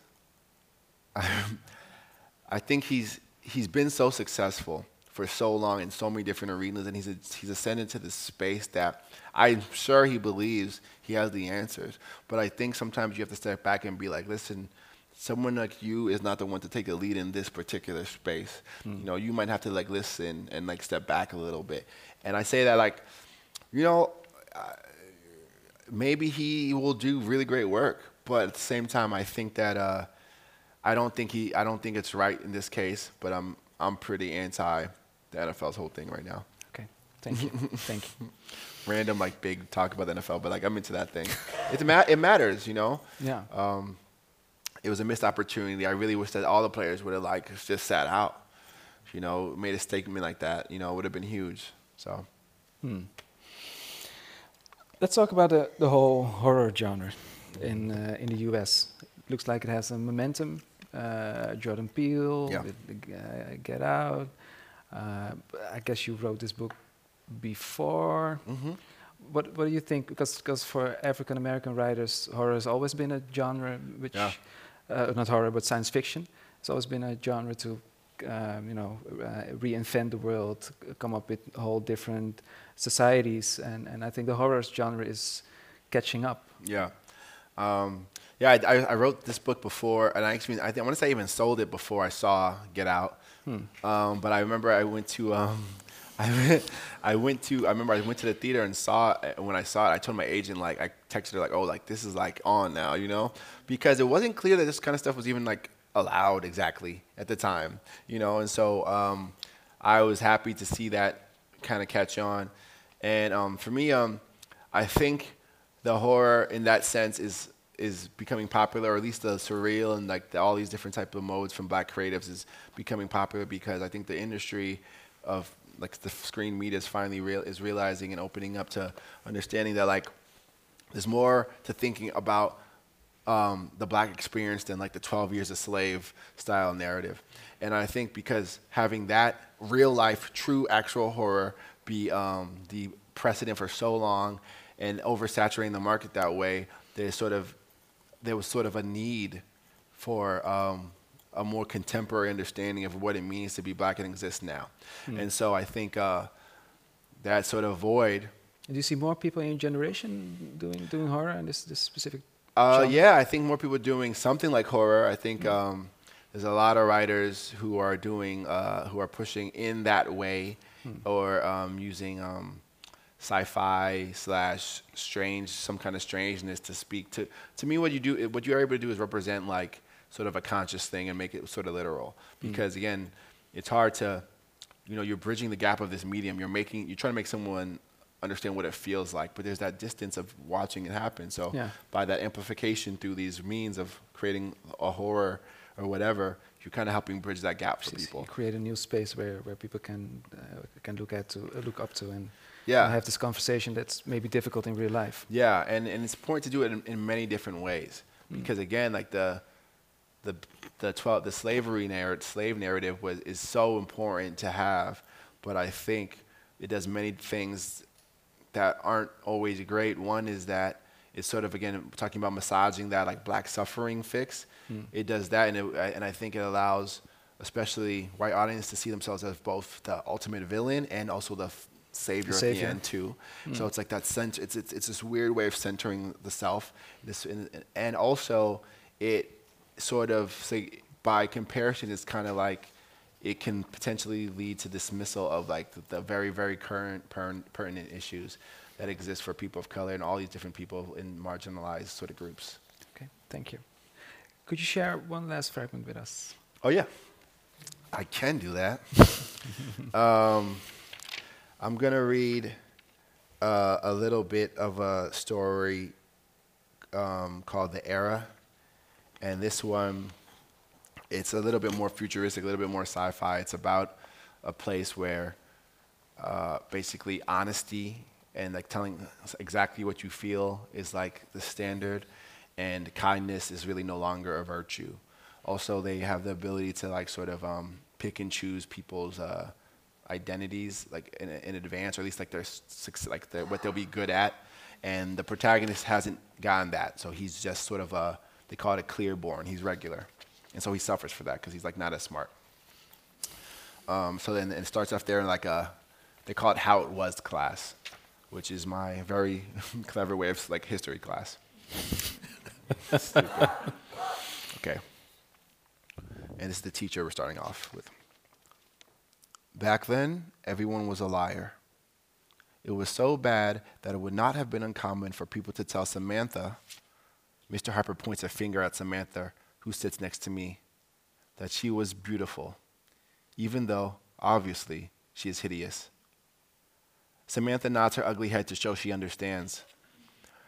I think he's he's been so successful for so long in so many different arenas, and he's a, he's ascended to this space that I'm sure he believes he has the answers. But I think sometimes you have to step back and be like, listen, someone like you is not the one to take the lead in this particular space. You know, you might have to like listen and like step back a little bit. And I say that like, you know, maybe he will do really great work, but at the same time, I think that uh, I don't think he, I don't think it's right in this case. But I'm, I'm pretty anti the NFL's whole thing right now. Okay, thank you, thank you. Random like big talk about the NFL, but like I'm into that thing. It ma- it matters, you know. Yeah. Um, it was a missed opportunity. I really wish that all the players would have like just sat out. you know, made a statement like that, you know, it would have been huge. So. Hmm. Let's talk about the, the whole horror genre in uh, in the U.S. It Looks like it has a momentum. Uh, Jordan Peele Yeah. with uh, Get Out. Uh, I guess you wrote this book before. hmm What What do you think? Because because for African American writers, horror has always been a genre which, Yeah. Uh, not horror but science fiction. It's always been a genre to, um, you know, uh, reinvent the world, come up with whole different societies, and and I think the horror genre is catching up. Yeah. Um, yeah, I, I, wrote this book before, and I actually, I, think, I want to say I even sold it before I saw Get Out. Hmm. Um, but I remember I went to, um, I went, I went to, I remember I went to the theater and saw when I saw it, I told my agent, like, I texted her, like, oh, like, this is like on now, you know? Because it wasn't clear that this kind of stuff was even like allowed exactly at the time, you know? And so um, I was happy to see that kind of catch on. And um, for me, um, I think the horror in that sense is is becoming popular, or at least the surreal and like the, all these different type of modes from black creatives is becoming popular because I think the industry of like the screen media is finally real is realizing and opening up to understanding that like there's more to thinking about um, the black experience than like the 12 years a slave style narrative. And I think because having that real life, true, actual horror be um, the precedent for so long and oversaturating the market that way, there's sort of there was sort of a need for um, a more contemporary understanding of what it means to be black and exist now. And so I think uh, that sort of void Do you see more people in your generation doing doing horror and this this specific? Uh, yeah, I think more people doing something like horror. I think um, there's a lot of writers who are doing, uh, who are pushing in that way, or um, using um, sci-fi slash strange, some kind of strangeness to speak to. To me, what you do, what you're able to do is represent like sort of a conscious thing and make it sort of literal. Because again, it's hard to, you know, you're bridging the gap of this medium. You're making, you're trying to make someone understand what it feels like, but there's that distance of watching it happen. So Yeah. by that amplification through these means of creating a horror or whatever, you're kind of helping bridge that gap for people. You create a new space where, where people can uh, can look at to uh, look up to and Yeah. have this conversation that's maybe difficult in real life. Yeah, and, and it's important to do it in, in many different ways because again, like the the the twelve the slavery narrative slave narrative was is so important to have, but I think it does many things that aren't always great. One is that it's sort of again talking about massaging that like black suffering fix. Hmm. It does that, and it, and I think it allows especially white audience to see themselves as both the ultimate villain and also the f- savior, at the end too. Hmm. So it's like that cent- it's, it's it's this weird way of centering the self. This and, and also it sort of say by comparison it's kind of like it can potentially lead to dismissal of like the, the very very current per- pertinent issues that exist for people of color and all these different people in marginalized sort of groups. Okay, thank you. Could you share one last fragment with us? Oh yeah, I can do that. um, I'm gonna read uh, a little bit of a story um, called "The Era," and this one, it's a little bit more futuristic, a little bit more sci-fi. It's about a place where uh, basically honesty and like telling exactly what you feel is like the standard, and kindness is really no longer a virtue. Also, they have the ability to like sort of um, pick and choose people's uh, identities like in, in advance, or at least like their like their, what they'll be good at. And the protagonist hasn't gotten that, so he's just sort of a they call it a clear born. He's regular, and so he suffers for that because he's like not as smart. Um, so then it starts off there in like a, they call it how it was class, which is my very clever way of like history class. Okay. And this is the teacher we're starting off with. Back then, everyone was a liar. It was so bad that it would not have been uncommon for people to tell Samantha, Mr. Harper points a finger at Samantha, who sits next to me, that she was beautiful even though, obviously, she is hideous. Samantha nods her ugly head to show she understands.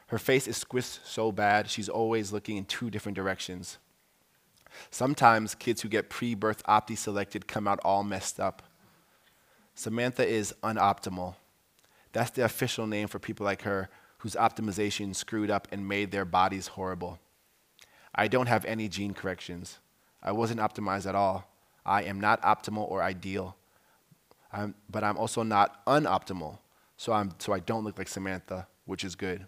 Her face is squished so bad, she's always looking in two different directions. Sometimes kids who get pre birth opti selected come out all messed up. Samantha is unoptimal. That's the official name for people like her whose optimization screwed up and made their bodies horrible. I don't have any gene corrections. I wasn't optimized at all. I am not optimal or ideal. I'm, but I'm also not unoptimal, so, I'm, so I don't look like Samantha, which is good.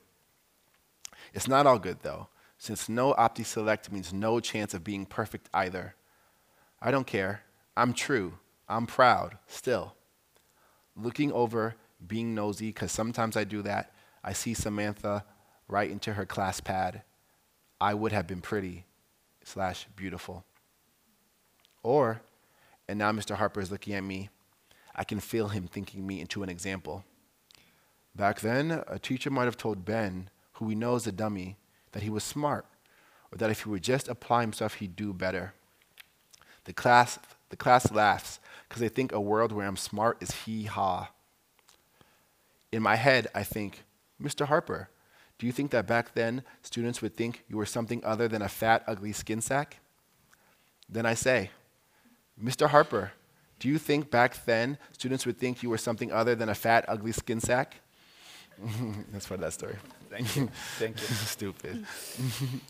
It's not all good, though, since no opti select means no chance of being perfect either. I don't care. I'm true. I'm proud, still. Looking over, being nosy, because sometimes I do that, I see Samantha write into her class pad, I would have been pretty slash beautiful. Or, and now Mr. Harper is looking at me, I can feel him thinking me into an example. Back then, a teacher might have told Ben, who we know is a dummy, that he was smart, or that if he would just apply himself, he'd do better. The class, the class laughs because they think a world where I'm smart is hee haw. In my head, I think, Mr. Harper, do you think that back then students would think you were something other than a fat, ugly skin sack? Then I say, Mr. Harper, do you think back then students would think you were something other than a fat, ugly skin sack? That's part of that story. Thank you. Thank you. Stupid.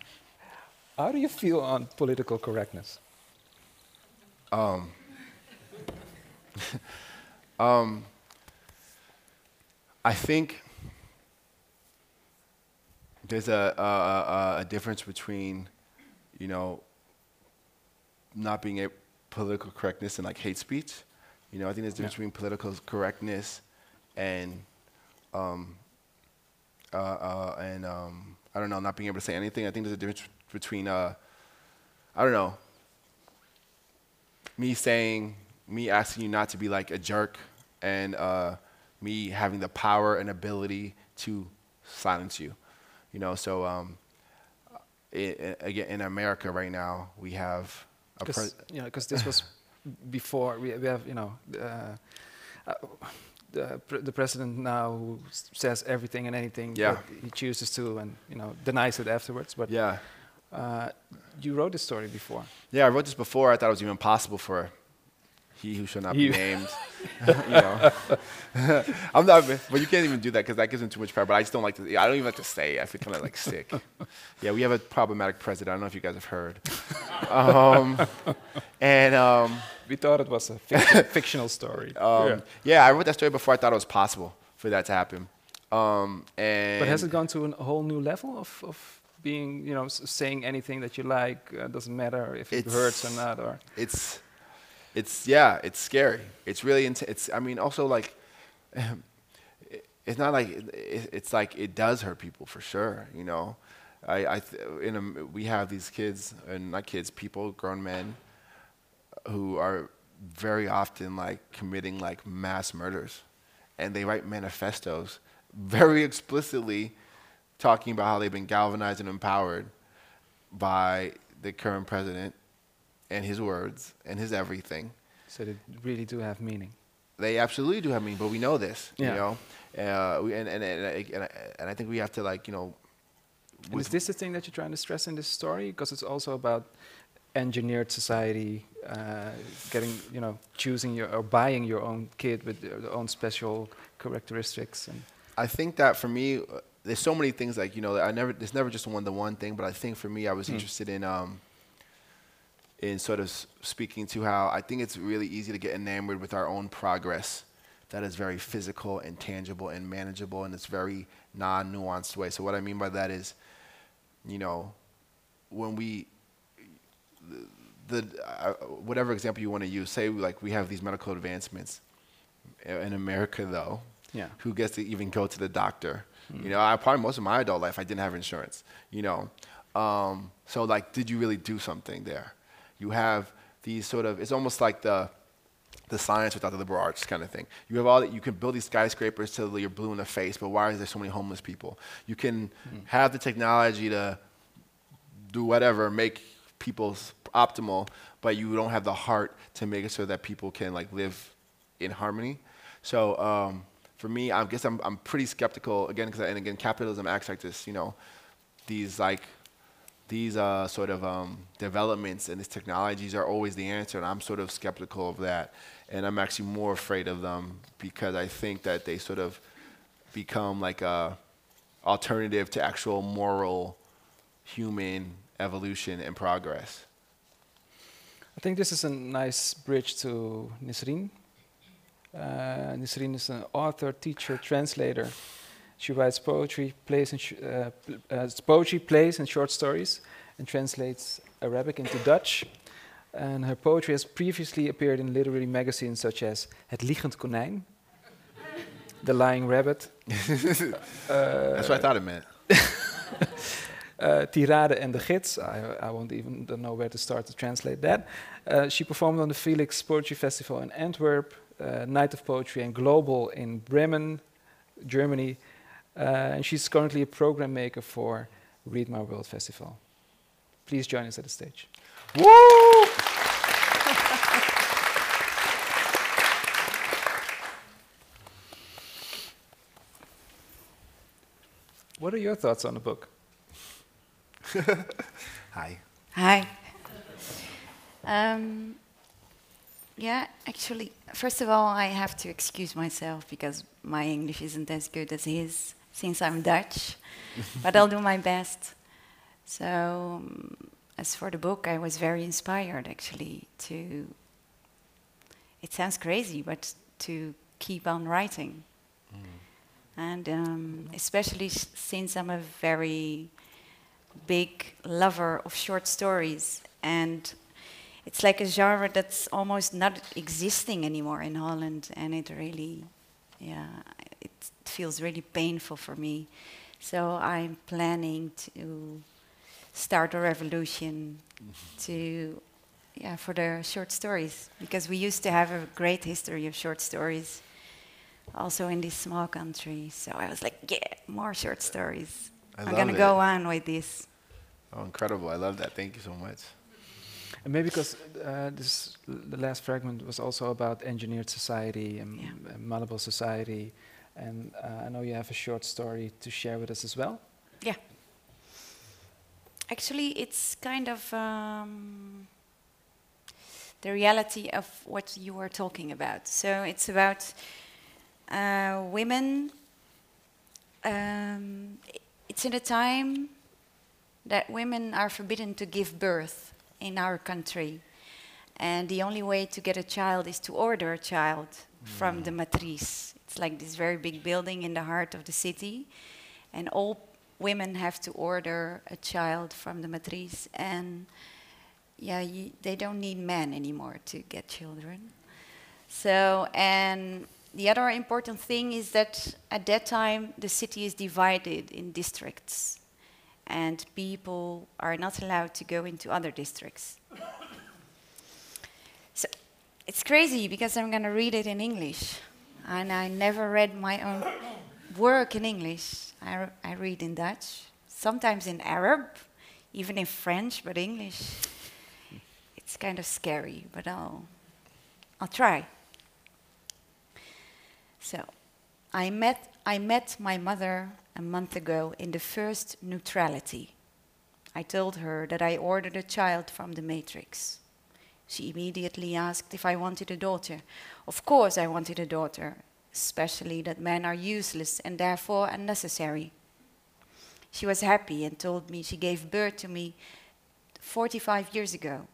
How do you feel on political correctness? Um, um, I think there's a, a, a, a difference between, you know, not being a political correctness and like hate speech. You know, I think there's a difference Yeah. between political correctness and, um, uh, uh, and um, I don't know, not being able to say anything. I think there's a difference between, uh, I don't know, me saying, me asking you not to be like a jerk, and uh, me having the power and ability to silence you. You know, so um, again, in America right now, we have a Because pres- you know, 'cause this was before we, we have you know uh, uh, the, pr- the president now who says everything and anything Yeah. he chooses to, and you know denies it afterwards. But yeah. uh, you wrote this story before. Yeah, I wrote this before. I thought it was even possible for he who shall not You. be named. you know, I'm not, but you can't even do that because that gives him too much power. But I just don't like to. I don't even like to say. it. I feel kind of like sick. Yeah, we have a problematic president. I don't know if you guys have heard. Um, and um, We thought it was a fiction, fictional story. um, Yeah. yeah. I wrote that story before I thought it was possible for that to happen. Um, and But has it gone to a whole new level of, of being, you know, saying anything that you like? Uh, doesn't matter if it hurts or not, or it's it's yeah it's scary it's really intense. it's i mean also like it's not like it, it- it's like it does hurt people for sure you know i i th- in a, we have these kids and not kids people grown men who are very often like committing like mass murders and they write manifestos very explicitly talking about how they've been galvanized and empowered by the current president and his words and his everything. so they really do have meaning. They absolutely do have meaning, but we know this, Yeah. you know. Uh, we, and, and, and, I- and, I, and I think we have to like, you know, And is this the thing that you're trying to stress in this story? Because it's also about engineered society, uh, getting, you know, choosing your or buying your own kid with their, own special characteristics. And I think that for me, uh, there's so many things like you know. I never. It's never just one-to-one thing, but I think for me, I was Hmm. interested in um, in sort of speaking to how I think it's really easy to get enamored with our own progress. That is very physical and tangible and manageable, in it's very non-nuanced way. So what I mean by that is, you know, when we the, the uh, whatever example you want to use, say like we have these medical advancements in America, though yeah, who gets to even go to the doctor. You know, I probably most of my adult life I didn't have insurance. You know, um, so like, did you really do something there? You have these sort of. It's almost like the the science without the liberal arts kind of thing. You have all that. You can build these skyscrapers till you're blue in the face, but why is there so many homeless people? You can have the technology to do whatever, make people optimal, but you don't have the heart to make it so that people can like live in harmony. So um, for me, I guess I'm, I'm pretty skeptical again, because and again, capitalism acts like this, you know, these like these uh, sort of um, developments and these technologies are always the answer, and I'm sort of skeptical of that. And I'm actually more afraid of them because I think that they sort of become like a alternative to actual moral human evolution and progress. I think this is a nice bridge to Nisreen. Uh, Nisreen is an author, teacher, translator. She writes poetry, plays, and sh- uh, uh, poetry, plays, and short stories, and translates Arabic into Dutch. And her poetry has previously appeared in literary magazines such as Het Liegend Konijn, The Lying Rabbit, That's what I thought it meant. uh, Tirade and the Gids. I, I won't even don't know where to start to translate that. Uh, she performed on the Felix Poetry Festival in Antwerp, uh, Night of Poetry and Global in Bremen, Germany. Uh, and she's currently a program maker for Read My World Festival. Please join us at the stage. Woo! What are your thoughts on the book? Hi. Hi. Um, yeah, actually, first of all, I have to excuse myself because my English isn't as good as his since I'm Dutch, but I'll do my best. So, um, as for the book, I was very inspired actually to. It sounds crazy, but to keep on writing. And um, especially s- since I'm a very big lover of short stories and it's like a genre that's almost not existing anymore in Holland and it really yeah feels really painful for me so I'm planning to start a revolution to yeah for the short stories because we used to have a great history of short stories also in this small country so I was like yeah more short stories I I'm gonna it. go on with this Oh, incredible. I love that. Thank you so much. And maybe because uh, this the last fragment was also about engineered society and, Yeah. and malleable society, and uh, I know you have a short story to share with us as well. Yeah. Actually, it's kind of um, the reality of what you were talking about. So it's about uh, women. Um, it's in a time that women are forbidden to give birth in our country. And the only way to get a child is to order a child from the matrice. It's like this very big building in the heart of the city. And all women have to order a child from the matrice. And yeah, you, they don't need men anymore to get children. So, and the other important thing is that at that time the city is divided in districts, and people are not allowed to go into other districts. So it's crazy because I'm going to read it in English, and I never read my own work in English. I read in Dutch, sometimes in Arab, even in French, but English. It's kind of scary, but I'll, I'll try. So, I met, I met my mother a month ago in the first neutrality. I told her that I ordered a child from the Matrix. She immediately asked if I wanted a daughter. Of course, I wanted a daughter, especially that men are useless and therefore unnecessary. She was happy and told me she gave birth to me 45 years ago.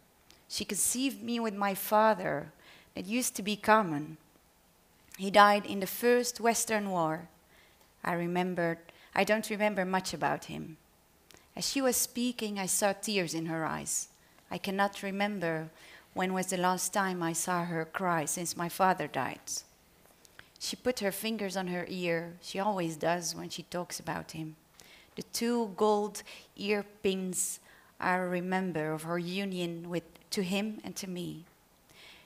She conceived me with my father, that used to be common. He died in the first Western War. I remembered, I don't remember much about him. As she was speaking, I saw tears in her eyes. I cannot remember when was the last time I saw her cry since my father died. She put her fingers on her ear. She always does when she talks about him. The two gold ear pins I remember of her union with to him and to me.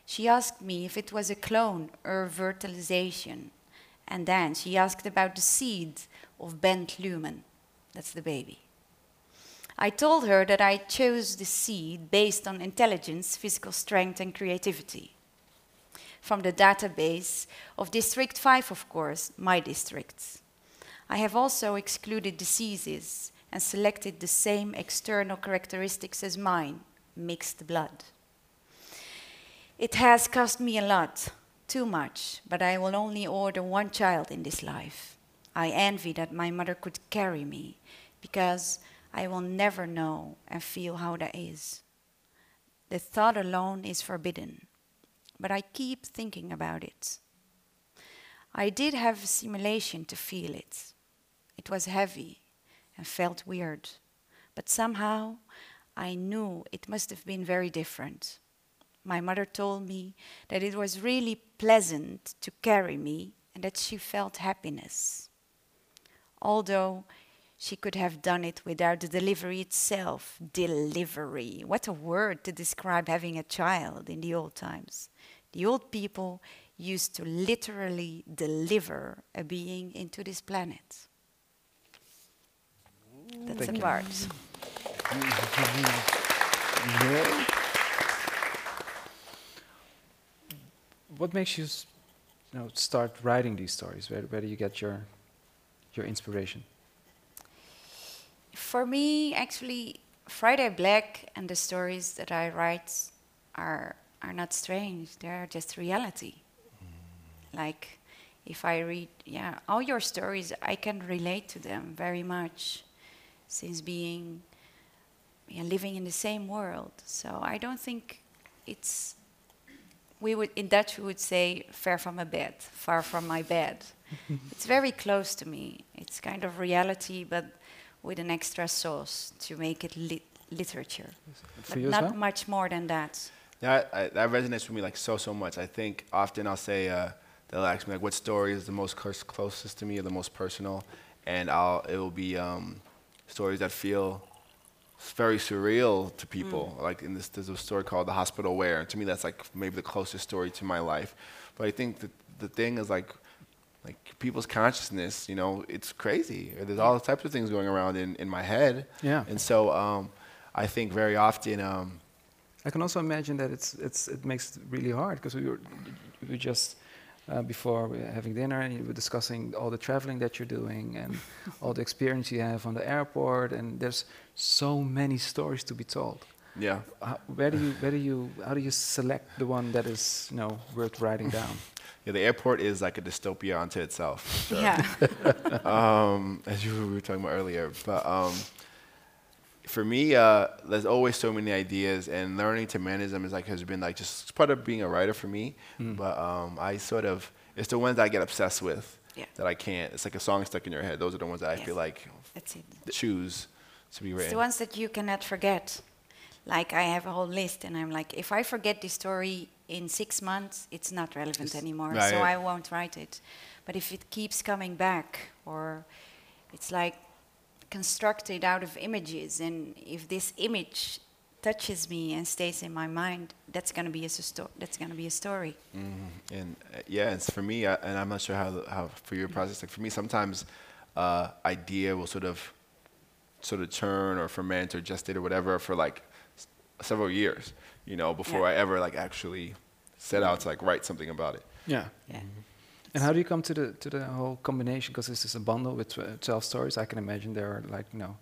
She asked me if it was a clone or a fertilization. And then she asked about the seed of Bent Lumen. That's the baby. I told her that I chose the seed based on intelligence, physical strength, and creativity. From the database of District 5, of course, my district. I have also excluded diseases and selected the same external characteristics as mine mixed blood. It has cost me a lot, too much, but I will only order one child in this life. I envy that my mother could carry me, because I will never know and feel how that is. The thought alone is forbidden, but I keep thinking about it. I did have a simulation to feel it. It was heavy and felt weird, but somehow I knew it must have been very different. My mother told me that it was really pleasant to carry me and that she felt happiness. Although she could have done it without the delivery itself. Delivery. What a word to describe having a child in the old times. The old people used to literally deliver a being into this planet. That's Thank you. bars. Yeah. What makes you, you know, start writing these stories? Where, where do you get your, your inspiration? For me, actually, Friday Black and the stories that I write are are not strange. They are just reality. Mm. Like, if I read, yeah, all your stories, I can relate to them very much, since being, yeah, living in the same world. So I don't think it's. We would in Dutch we would say "far from my bed," far from my bed. it's very close to me. It's kind of reality, but with an extra sauce to make it lit- literature. For But you not well? much more than that. That I, that resonates with me like so so much. I think often I'll say uh, they'll ask me like what story is the most close, closest to me or the most personal, and I'll it will be um, stories that feel very surreal to people. Like in this, there's a story called The Hospital Where, to me that's like maybe the closest story to my life. But I think that the thing is like like people's consciousness, you know, it's crazy. There's all types of things going around in, in my head. Yeah. And so um, I think very often. Um, I can also imagine that it's it's it makes it really hard because we were we were just uh, before we were having dinner and you were discussing all the traveling that you're doing and all the experience you have on the airport and there's so many stories to be told. yeah. How, where do you where do you how do you select the one that is you know worth writing down? Yeah, the airport is like a dystopia unto itself. for sure. Yeah. Um, as you were talking about earlier, but um, for me, uh, there's always so many ideas, and learning to manage them is like has been like just part of being a writer for me. But um, I sort of it's the ones that I get obsessed with Yeah. that I can't. It's like a song stuck in your head. Those are the ones that I Yes. feel like That's it. choose to be It's written. the ones that you cannot forget. Like I have a whole list, and I'm like, if I forget this story in six months, it's not relevant anymore, Right, so. I won't write it. But if it keeps coming back, or it's like constructed out of images, and if this image touches me and stays in my mind, that's gonna be a sto- that's gonna be a story. Mm-hmm. And uh, yeah, it's for me, and I'm not sure how how for your process. Like for me, sometimes uh, idea will sort of sort of churn or ferment or gestate or whatever for like several years, you know, before Yeah. I ever like actually set out to like write something about it. Yeah. Yeah. And how do you come to the to the whole combination? Because this is a bundle with tw- twelve stories. I can imagine there are like you know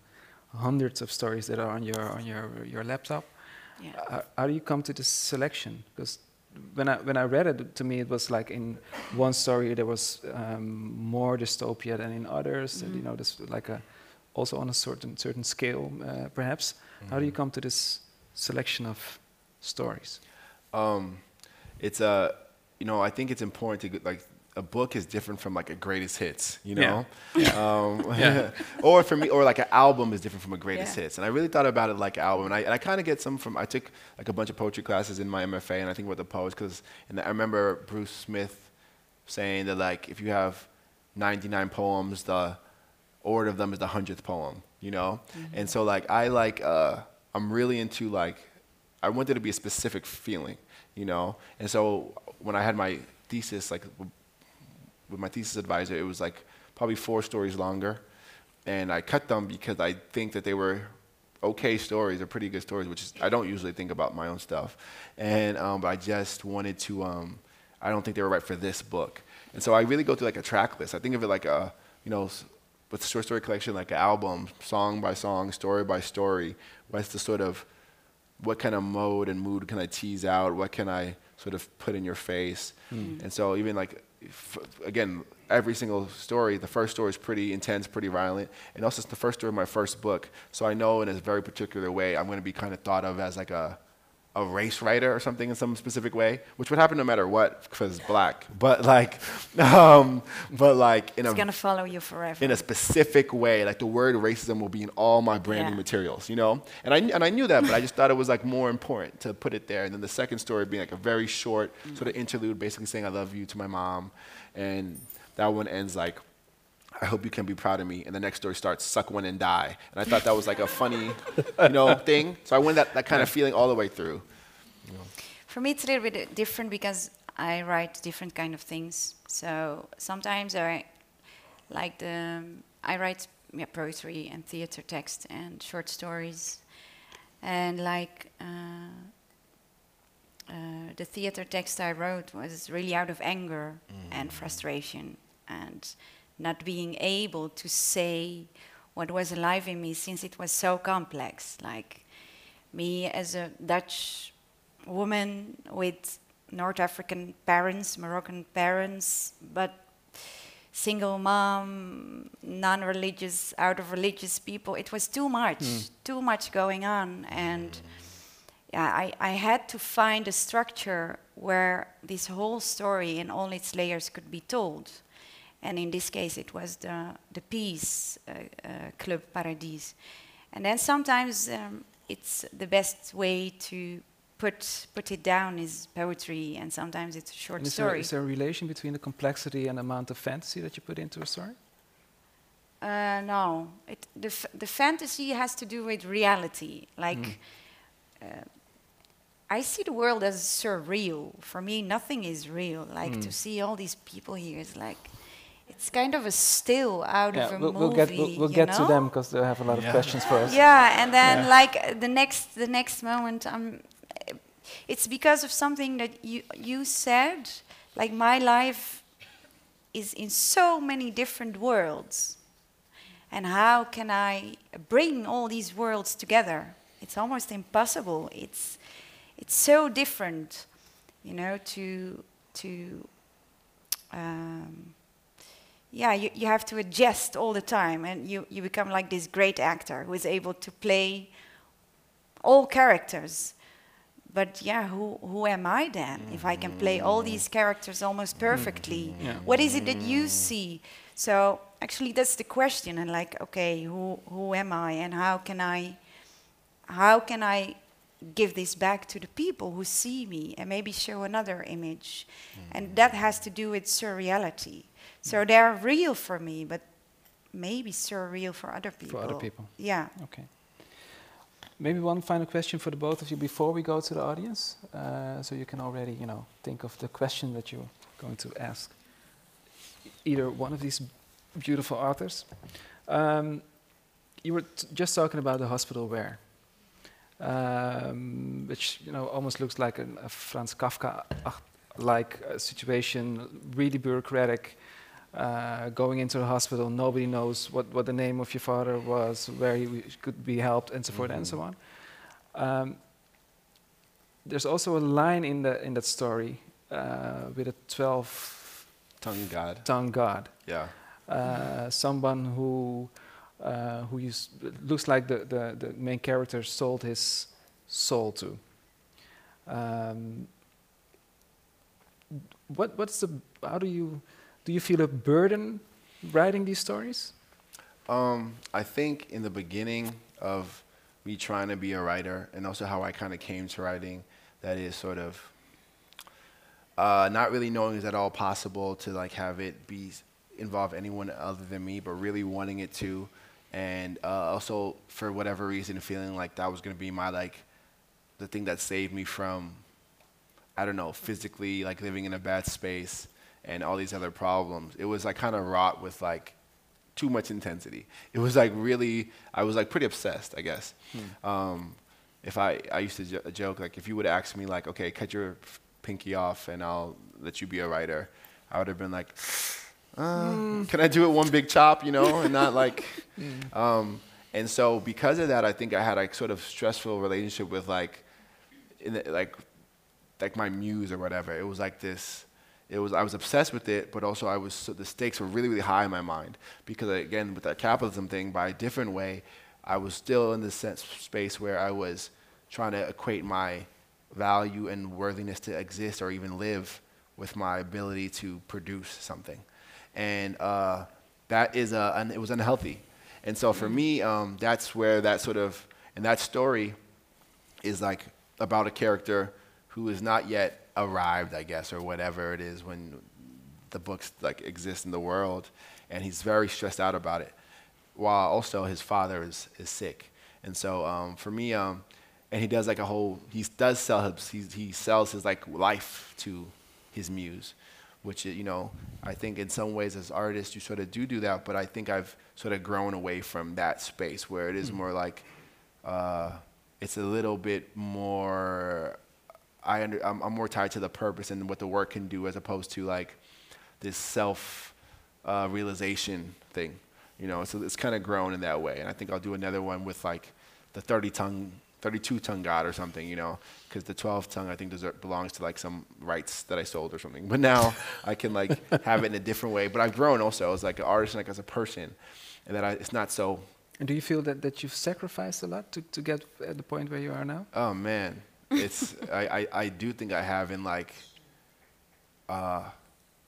hundreds of stories that are on your on your your laptop. Yeah. Uh, how do you come to this selection? Because when I when I read it, to me it was like in one story there was um, more dystopia than in others. And, you know, this like a also on a certain certain scale, uh, perhaps. How do you come to this selection of stories? Um, it's a, you know, I think it's important to get, like a book is different from like a greatest hits, you know, Yeah. know, Um, or for me, or like an album is different from a greatest Yeah. hits. And I really thought about it like an album, and I, and I kind of get some from. I took like a bunch of poetry classes in my MFA, and I think about the poets because, and I remember Bruce Smith saying that like if you have 99 poems, the order of them is the hundredth poem, you know? And so like I like uh I'm really into like I want there to be a specific feeling, you know? And so when I had my thesis, like with my thesis advisor, it was like probably four stories longer. And I cut them because I think that they were okay stories, they're pretty good stories, which is I don't usually think about my own stuff. And um, but I just wanted to um, I don't think they were right for this book. And so I really go through like a track list. I think of it like a, you know, with short story collection like an album, song by song, story by story. What's the sort of what kind of mode and mood can I tease out? What can I sort of put in your face? Mm. And so even like f- again, every single story, the first story is pretty intense, pretty violent, and also it's the first story of my first book. So I know in a very particular way I'm going to be kind of thought of as like a a race writer or something in some specific way, which would happen no matter what because black. But like, um, but like in It's a gonna follow you forever. in a specific way. Like the word racism will be in all my branding Yeah. materials, you know? And I, and I knew that, but I just thought it was like more important to put it there. And then the second story being like a very short sort of interlude, basically saying I love you to my mom. And that one ends like, I hope you can be proud of me. And the next story starts, suck one and die. And I thought that was like a funny, you know, thing. So I went that, that kind of feeling all the way through. For me, it's a little bit different because I write different kind of things. So sometimes I like the I write yeah, poetry and theater text and short stories, and like uh, uh, the theater text I wrote was really out of anger and frustration and not being able to say what was alive in me since it was so complex. Like me as a Dutch woman with North African parents, Moroccan parents, but single mom, non religious, out of religious people. It was too much, hmm. too much going on. And hmm. yeah, I, I had to find a structure where this whole story in all its layers could be told. And in this case, it was the, the piece uh, uh, Club Paradis. And then sometimes um, it's the best way to put, put it down is poetry, and sometimes it's a short And is story. is there a relation between the complexity and amount of fantasy that you put into a story? Uh, no, it, the, f- the fantasy has to do with reality. Like, uh, I see the world as surreal. For me, nothing is real. Like to see all these people here is like, it's kind of a still out of a we'll, movie. we'll get, we'll, we'll you get to them because they have a lot of questions for us. Yeah, and then Yeah. like uh, the next the next moment, um, it's because of something that you you said. Like my life is in so many different worlds, and how can I bring all these worlds together? It's almost impossible. It's it's so different, you know, to to. Um, yeah, you, you have to adjust all the time, and you, you become like this great actor who is able to play all characters. But yeah, who, who am I then if I can play all these characters almost perfectly? Mm-hmm. Yeah. What is it that you see? So actually, that's the question. And like, okay, who, who am I, and how can I, how can I give this back to the people who see me, and maybe show another image? And that has to do with surreality. So they're real for me, but maybe surreal for other people. For other people. Yeah. Okay. Maybe one final question for the both of you before we go to the audience, uh, so you can already, you know, think of the question that you're going to ask either one of these beautiful authors. Um, you were t- just talking about the hospital where, um, which you know almost looks like an, a Franz Kafka-like uh, situation, really bureaucratic. Uh, going into the hospital, nobody knows what, what the name of your father was, where he could be helped, and so forth and so on. Um, there's also a line in the in that story uh, with a twelve Tongue God. tongue god, Yeah. uh, someone who uh, who looks like the, the the main character sold his soul to. Um, what what's the how do you do you feel a burden writing these stories? Um, I think in the beginning of me trying to be a writer, and also how I kind of came to writing, that is sort of uh, not really knowing is at all possible to like have it be involve anyone other than me, but really wanting it to, and uh, also for whatever reason feeling like that was gonna be my like the thing that saved me from I don't know physically like living in a bad space and all these other problems. It was like kind of wrought with like too much intensity. It was like really, I was like pretty obsessed, I guess. Um, if I, I used to jo- joke like if you would ask me like, okay, cut your f- pinky off and I'll let you be a writer, I would have been like, uh, can I do it one big chop, you know, and not like. Um, and so because of that, I think I had a sort of stressful relationship with like, in the, like, like my muse or whatever. It was like this. It was I was obsessed with it, but also I was so the stakes were really really high in my mind because again with that capitalism thing, by a different way, I was still in this sense space where I was trying to equate my value and worthiness to exist or even live with my ability to produce something, and uh, that is a, and it was unhealthy, and so for me, um, that's where that sort of and that story is like about a character who is not yet arrived, I guess, or whatever it is when the books like exist in the world, and he's very stressed out about it, while also his father is is sick, and so um, for me, um, and he does like a whole he does sell his he, he sells his like life to his muse, which you know I think in some ways as artists you sort of do do that, but I think I've sort of grown away from that space where it is mm-hmm. more like. Uh, it's a little bit more I under, I'm, I'm, more tied to the purpose and what the work can do as opposed to like this self uh, realization thing, you know. So it's kind of grown in that way, and I think I'll do another one with like the 30 tongue, 32 tongue God or something, you know, because the 12 tongue I think belongs to like some rights that I sold or something. But now I can like have it in a different way. But I've grown also as like an artist and like as a person, and that I, it's not so. And do you feel that, that you've sacrificed a lot to, to get at the point where you are now? Oh man, it's I, I, I do think I have in like uh,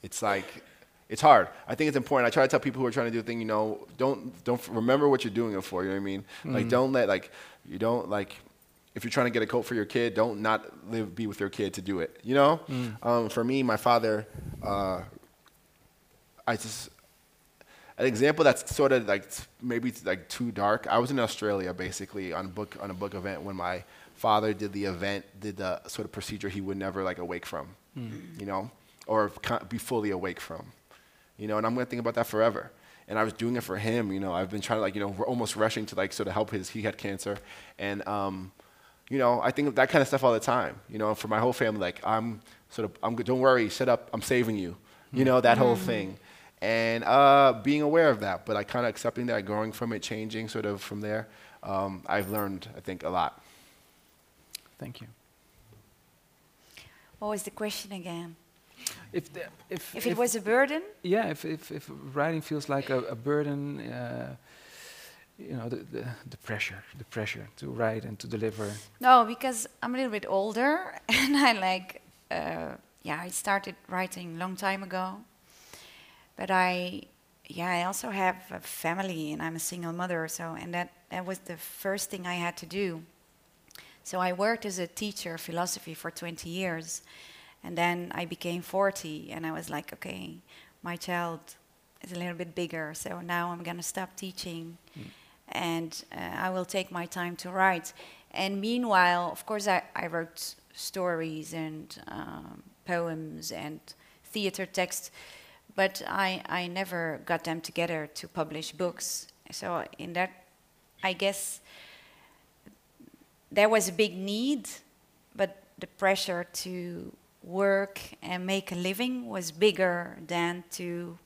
it's like it's hard. I think it's important. I try to tell people who are trying to do a thing, you know, don't don't remember what you're doing it for. You know what I mean? Mm. Like don't let like you don't like if you're trying to get a coat for your kid, don't not live be with your kid to do it. You know? Mm. Um, for me, my father, uh, I just an example that's sort of like maybe like too dark. I was in Australia basically on book on a book event when my father did the event, did the sort of procedure he would never like awake from, mm. you know, or be fully awake from, you know. And I'm gonna think about that forever. And I was doing it for him, you know. I've been trying to like, you know, we're almost rushing to like sort of help his. He had cancer, and um, you know, I think of that kind of stuff all the time. You know, for my whole family, like I'm sort of, I'm don't worry, shut up, I'm saving you. You know, that mm whole thing. And uh, being aware of that, but I kind of accepting that, growing from it, changing sort of from there. Um, I've learned, I think, a lot. Thank you. What was the question again? If, the, if, if, if, it was a burden? Yeah, if, if, if writing feels like a, a burden, uh, you know, the, the, the, pressure, the pressure to write and to deliver. No, because I'm a little bit older and I like, uh, yeah, I started writing a long time ago. But I, yeah, I also have a family and I'm a single mother, so, and that, that was the first thing I had to do so I worked as a teacher of philosophy for 20 years. And then I became 40 and I was like, okay, my child is a little bit bigger. So now I'm going to stop teaching mm. and uh, I will take my time to write. And meanwhile, of course, I, I wrote stories and um, poems and theater texts, but I, I never got them together to publish books. So in that, I guess there was a big need, but the pressure to work and make a living was bigger than to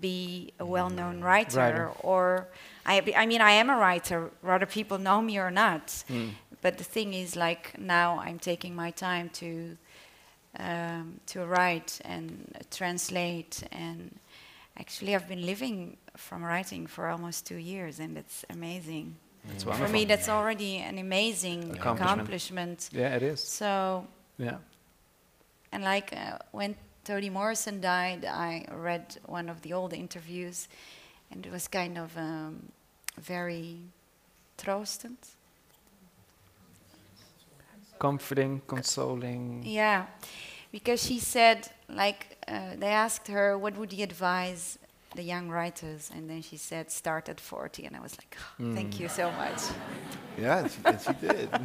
be a well-known mm. writer, writer. or I, I mean I am a writer whether people know me or not mm. but the thing is like now I'm taking my time to um, to write and translate and actually I've been living from writing for almost two years and it's amazing that's For me, that's already an amazing accomplishment. accomplishment. Yeah, it is. So. Yeah. And like uh, when Toni Morrison died, I read one of the old interviews, and it was kind of um, very troostend. Comforting, consoling. Yeah, because she said, like, uh, they asked her, what would you advise the young writers, and then she said, "Start at 40," and I was like, oh, mm. "Thank you so much." Yeah, she, and she did.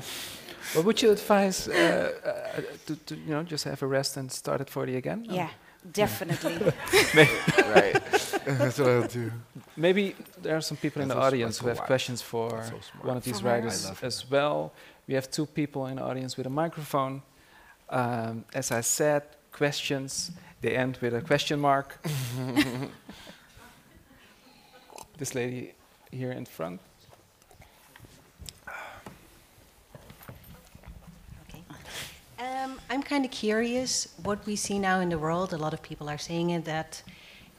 Well, would you advise uh, uh, to, to, you know just have a rest and start at 40 again? Yeah, definitely. right, that's what I'll do. Maybe there are some people that's in the audience who have questions for so one of these writers as well. We have two people in the audience with a microphone. Um, as I said, questions they end with a question mark. This lady here in front. Okay. Um, I'm kind of curious what we see now in the world. A lot of people are saying it that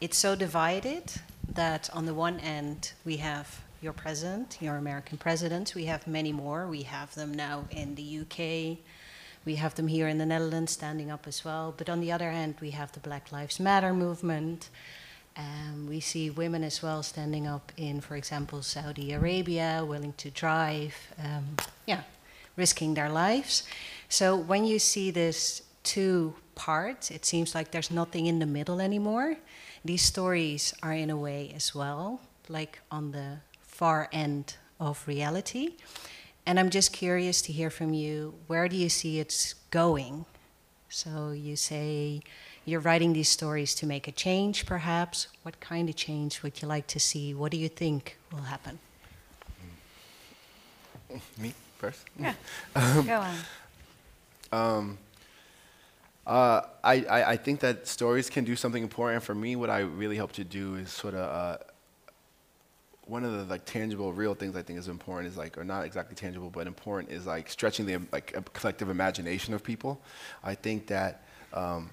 it's so divided that on the one end we have your president, your American president. We have many more. We have them now in the UK. We have them here in the Netherlands standing up as well. But on the other hand, we have the Black Lives Matter movement. Um, we see women as well standing up in, for example, Saudi Arabia, willing to drive, um, yeah, risking their lives. So when you see this two parts, it seems like there's nothing in the middle anymore. These stories are in a way as well, like on the far end of reality. And I'm just curious to hear from you where do you see it's going? So you say you're writing these stories to make a change, perhaps. What kind of change would you like to see? What do you think will happen? Me first? Yeah. Go on. Um, uh, I, I, I think that stories can do something important. For me, what I really hope to do is sort of uh, one of the like tangible, real things I think is important is like, or not exactly tangible, but important is like stretching the like collective imagination of people. I think that um,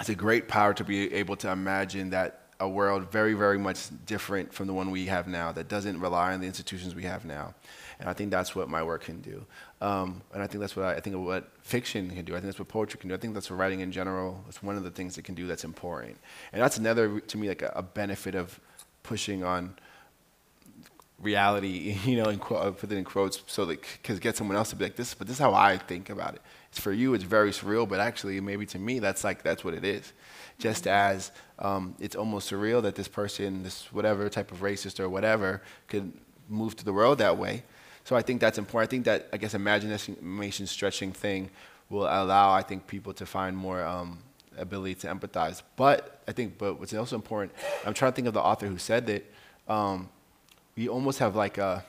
it's a great power to be able to imagine that a world very, very much different from the one we have now that doesn't rely on the institutions we have now. And I think that's what my work can do. Um, and I think that's what I, I, think what fiction can do. I think that's what poetry can do. I think that's what writing in general. It's one of the things it can do that's important. And that's another, to me, like a, a benefit of pushing on reality, you know, and put it in quotes so that because get someone else to be like this, but this is how I think about it. For you, it's very surreal, but actually, maybe to me, that's like that's what it is. Just as um, it's almost surreal that this person, this whatever type of racist or whatever, could move to the world that way. So I think that's important. I think that I guess imagination stretching thing will allow I think people to find more um, ability to empathize. But I think, but what's also important, I'm trying to think of the author who said that. Um, we almost have like a,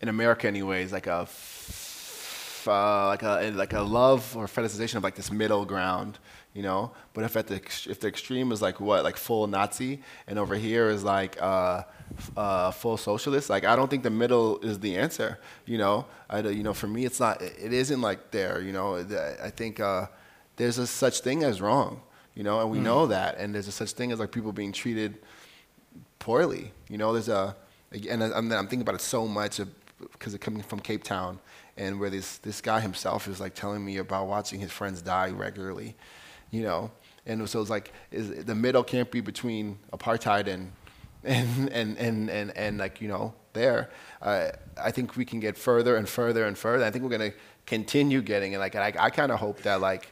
in America anyways, like a, uh, like a like a love or fetishization of like this middle ground, you know. But if at the if the extreme is like what like full Nazi, and over here is like uh, uh, full socialist, like I don't think the middle is the answer, you know. I you know for me it's not it isn't like there, you know. I think uh, there's a such thing as wrong, you know, and we mm. know that, and there's a such thing as like people being treated poorly. You know, there's a, and I'm, I'm thinking about it so much because it's coming from Cape Town, and where this this guy himself is like telling me about watching his friends die regularly, you know, and so it's like is, the middle can't be between apartheid and and and and and, and like you know there. Uh, I think we can get further and further and further. I think we're gonna continue getting it. Like I, I kind of hope that like.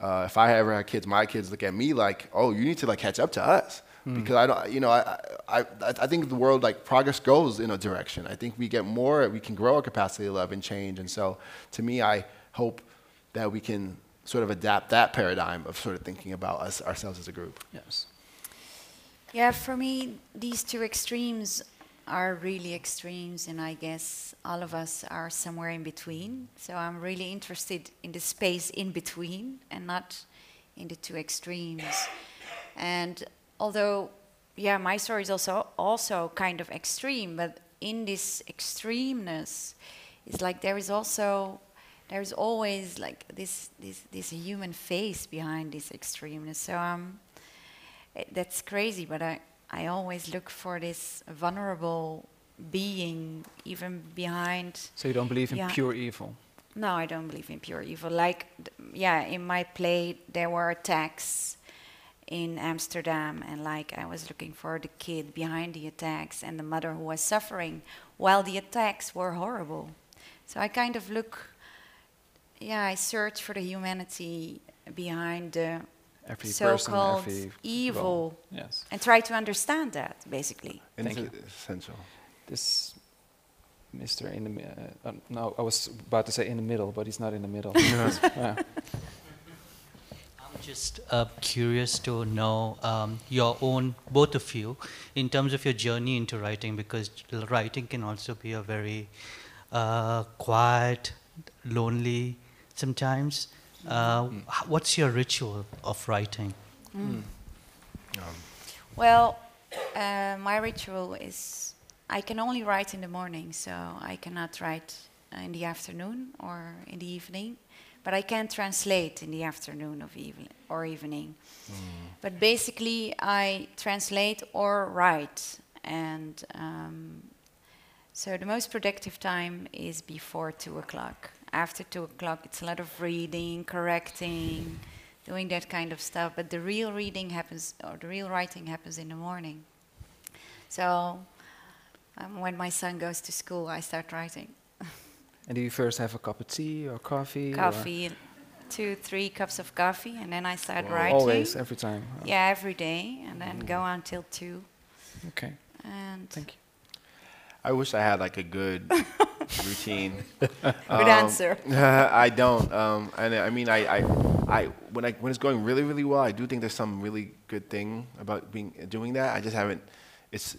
Uh, if I ever have kids, my kids look at me like, "Oh, you need to like catch up to us." Mm. because I don't, you know, I, I, I think the world like progress goes in a direction. I think we get more, we can grow our capacity to love and change. And so, to me, I hope that we can sort of adapt that paradigm of sort of thinking about us ourselves as a group. Yes. Yeah, for me, these two extremes are really extremes, and I guess all of us are somewhere in between. So I'm really interested in the space in between and not in the two extremes. And although, yeah, my story is also also kind of extreme, but in this extremeness, it's like there is also there is always like this this this human face behind this extremeness. So um, it, that's crazy, but I I always look for this vulnerable being even behind. So you don't believe in pure evil. No, I don't believe in pure evil. Like, yeah, in my play there were attacks in Amsterdam, and like I was looking for the kid behind the attacks and the mother who was suffering while the attacks were horrible. So I kind of look, yeah, I search for the humanity behind the every so-called person, evil, yes. and try to understand that basically. And Thank you. Essential. This Mr. in the uh, uh, no, I was about to say in the middle, but he's not in the middle. yeah just uh, curious to know um, your own, both of you, in terms of your journey into writing, because writing can also be a very uh, quiet, lonely sometimes Uh, h- What's your ritual of writing? Well, uh, my ritual is I can only write in the morning, so I cannot write in the afternoon or in the evening. But I can translate in the afternoon of evening or evening. But basically, I translate or write, and um, so the most productive time is before two o'clock. After two o'clock, it's a lot of reading, correcting, doing that kind of stuff. But the real reading happens, or the real writing happens in the morning. So um, when my son goes to school, I start writing. And do you first have a cup of tea or coffee? or- Coffee, two, three cups of coffee, and then I start Wow. writing. Always, every time. Oh, Yeah, every day, and then go on till two. Okay, And thank you. I wish I had like a good routine. good answer. I don't. Um, and I mean, I, I, I, when I when it's going really, really well, I do think there's some really good thing about being doing that. I just haven't. It's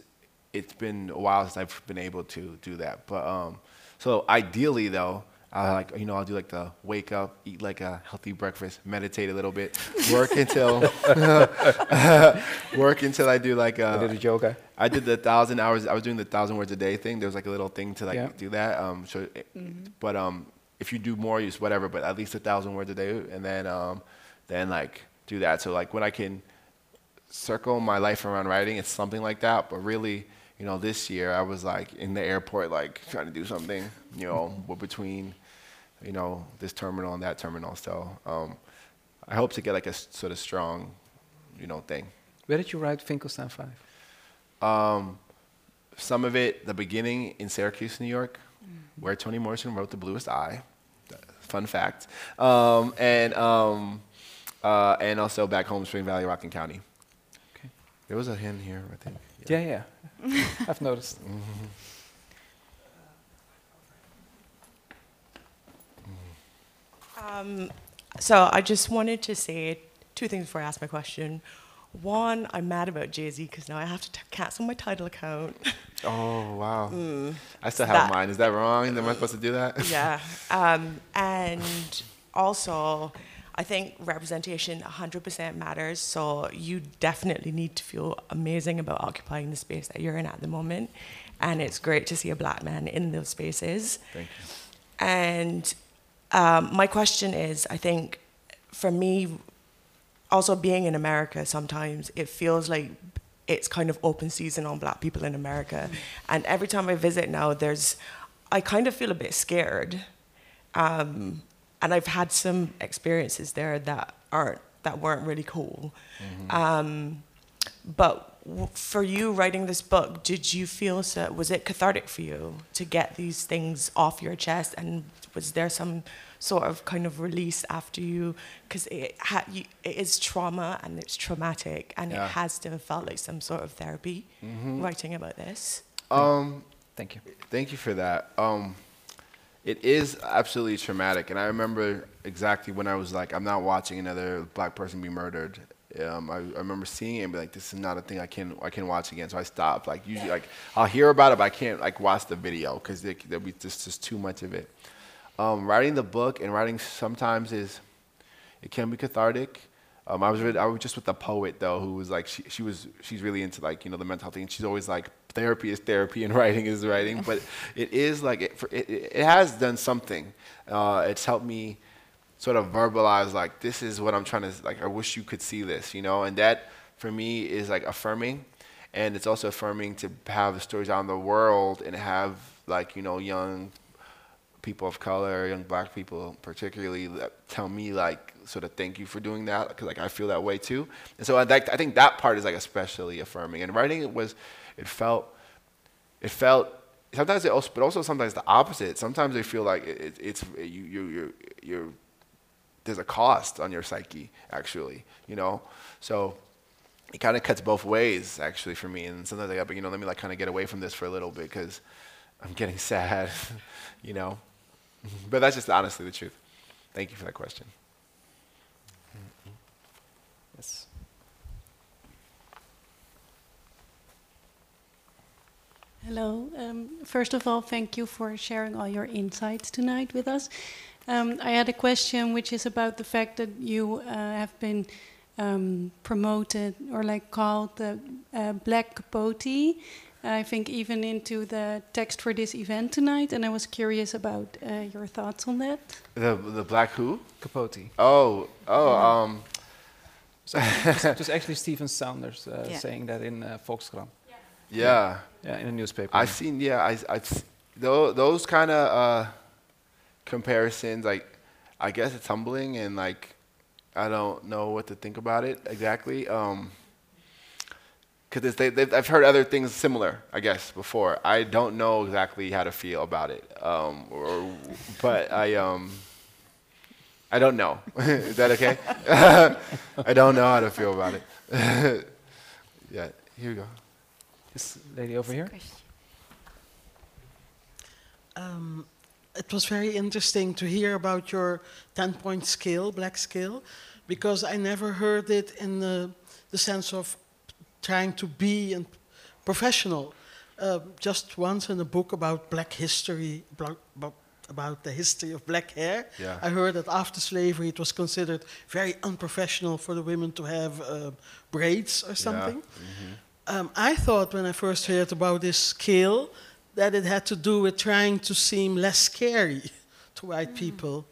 it's been a while since I've been able to do that. But um, so ideally though, I like you know I'll do like the wake up, eat like a healthy breakfast, meditate a little bit, work until work until I do like I a, did a yoga. I did the thousand hours. I was doing the thousand words a day thing. There was like a little thing to like Yeah. do that. Um, so, it- but um, if you do more, use whatever. But at least a thousand words a day, and then um, then like do that. So like when I can circle my life around writing, it's something like that. But really, you know, this year I was like in the airport, like trying to do something. You know, we're between, you know, this terminal and that terminal. So um, I hope to get like a sort of strong, you know, thing. Where did you write Finkelstein 5? Um, some of it, the beginning in Syracuse, New York, where Toni Morrison wrote The Bluest Eye. Fun fact. Um, and, um, uh, and also back home, Spring Valley, Rockland County. Okay. There was a hint here, I think. Yeah, yeah. I've noticed. Um, so I just wanted to say two things before I ask my question. One, I'm mad about Jay Z because now I have to t- cancel my Tidal account. Oh, wow. I still have that- mine. Is that wrong? Am I supposed to do that? yeah. Um, and also, I think representation 100% matters. So you definitely need to feel amazing about occupying the space that you're in at the moment. And it's great to see a black man in those spaces. Thank you. And um, my question is I think for me, also being in America, sometimes it feels like it's kind of open season on black people in America. And every time I visit now, there's, I kind of feel a bit scared. Um, and I've had some experiences there that aren't, that weren't really cool. Um, but w- for you writing this book, did you feel so, was it cathartic for you to get these things off your chest? And was there some sort of kind of release after you? Because it, ha- you, it is trauma and it's traumatic, and Yeah. it has to have felt like some sort of therapy writing about this. Um, Thank you. Thank you for that. Um, it is absolutely traumatic, and I remember exactly when I was like, I'm not watching another black person be murdered. Um, I, I remember seeing it and be like, this is not a thing I can I can watch again. So I stopped. Like usually, like I'll hear about it, but I can't like watch the video because there'll be just just too much of it. Um, writing the book and writing sometimes is it can be cathartic. Um, I was read, I was just with a poet though who was like she, she was she's really into like you know the mental thing. She's always like therapy is therapy and writing is writing, but it is like it, for, it, it has done something. Uh, it's helped me sort of verbalize like this is what I'm trying to like. I wish you could see this, you know, and that for me is like affirming, and it's also affirming to have the stories out in the world and have like you know young people of color, young black people particularly, tell me like sort of thank you for doing that because like I feel that way too. And so uh, I, think I think that part is like especially affirming. And writing it was, it felt, it felt. Sometimes it also, but also sometimes the opposite. Sometimes they feel like it, it, it's you you you're, you're there's a cost on your psyche actually, you know. So it kind of cuts both ways actually for me. And sometimes I got, but you know, let me like kind of get away from this for a little bit because I'm getting sad, you know. But that's just honestly the truth. Thank you for that question. Hello. Um, first of all, thank you for sharing all your insights tonight with us. Um, I had a question which is about the fact that you uh, have been um, promoted or like called the uh, Black Capote. I think even into the text for this event tonight, and I was curious about uh, your thoughts on that. The the black who? Capote. Oh, oh, um, So just, just actually Stephen Saunders uh, Yeah. saying that in uh, Volkskrant. yeah. Yeah, in a newspaper. I've seen, yeah, I, I, those, those kind of uh, comparisons, like, I guess it's humbling and like, I don't know what to think about it exactly. Um, because they, I've heard other things similar, I guess, before. I don't know exactly how to feel about it, um, or, but I, um, I don't know. Is that okay? I don't know how to feel about it. yeah, here we go. This lady over here. Um, it was very interesting to hear about your 10 point scale, black scale, because I never heard it in the, the sense of trying to be a professional. Uh, just once in a book about black history, bla- about, about the history of black hair, Yeah. I heard that after slavery it was considered very unprofessional for the women to have uh, braids or something. Um, I thought when I first heard about this scale that it had to do with trying to seem less scary to white people,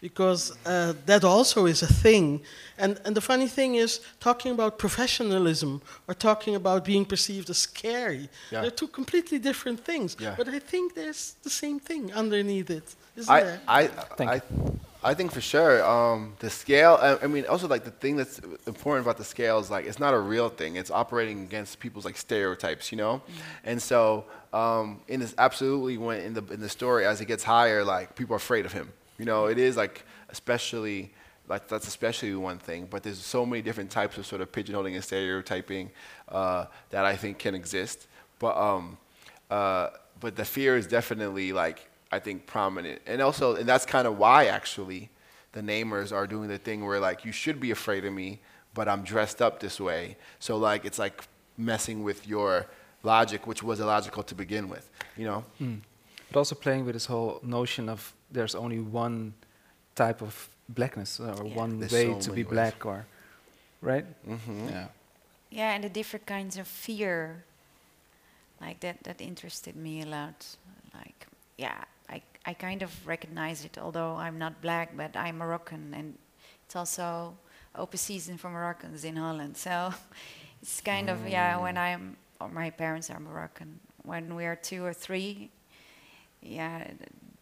because uh, that also is a thing. And, and the funny thing is, talking about professionalism or talking about being perceived as scary, Yeah. they're two completely different things. Yeah. But I think there's the same thing underneath it, isn't I, there? I, Thank I, I think for sure um, the scale. I, I mean, also like the thing that's important about the scale is like it's not a real thing. It's operating against people's like stereotypes, you know. And so um, in this, absolutely when in the in the story as it gets higher, like people are afraid of him. You know, it is like especially like that's especially one thing. But there's so many different types of sort of pigeonholing and stereotyping uh, that I think can exist. But um, uh, but the fear is definitely like I think prominent, and also and that's kind of why actually the namers are doing the thing where like you should be afraid of me, but I'm dressed up this way. So like it's like messing with your logic, which was illogical to begin with. You know? But also playing with this whole notion of there's only one type of blackness or Yeah. one There's way so to be ways. black or right? Mm-hmm. Yeah. Yeah, and the different kinds of fear, like that, that interested me a lot. Like, yeah, I, I kind of recognize it, although I'm not black, but I'm Moroccan, and it's also open season for Moroccans in Holland. So it's kind of, yeah, mm. when I'm, or my parents are Moroccan, when we are two or three, yeah,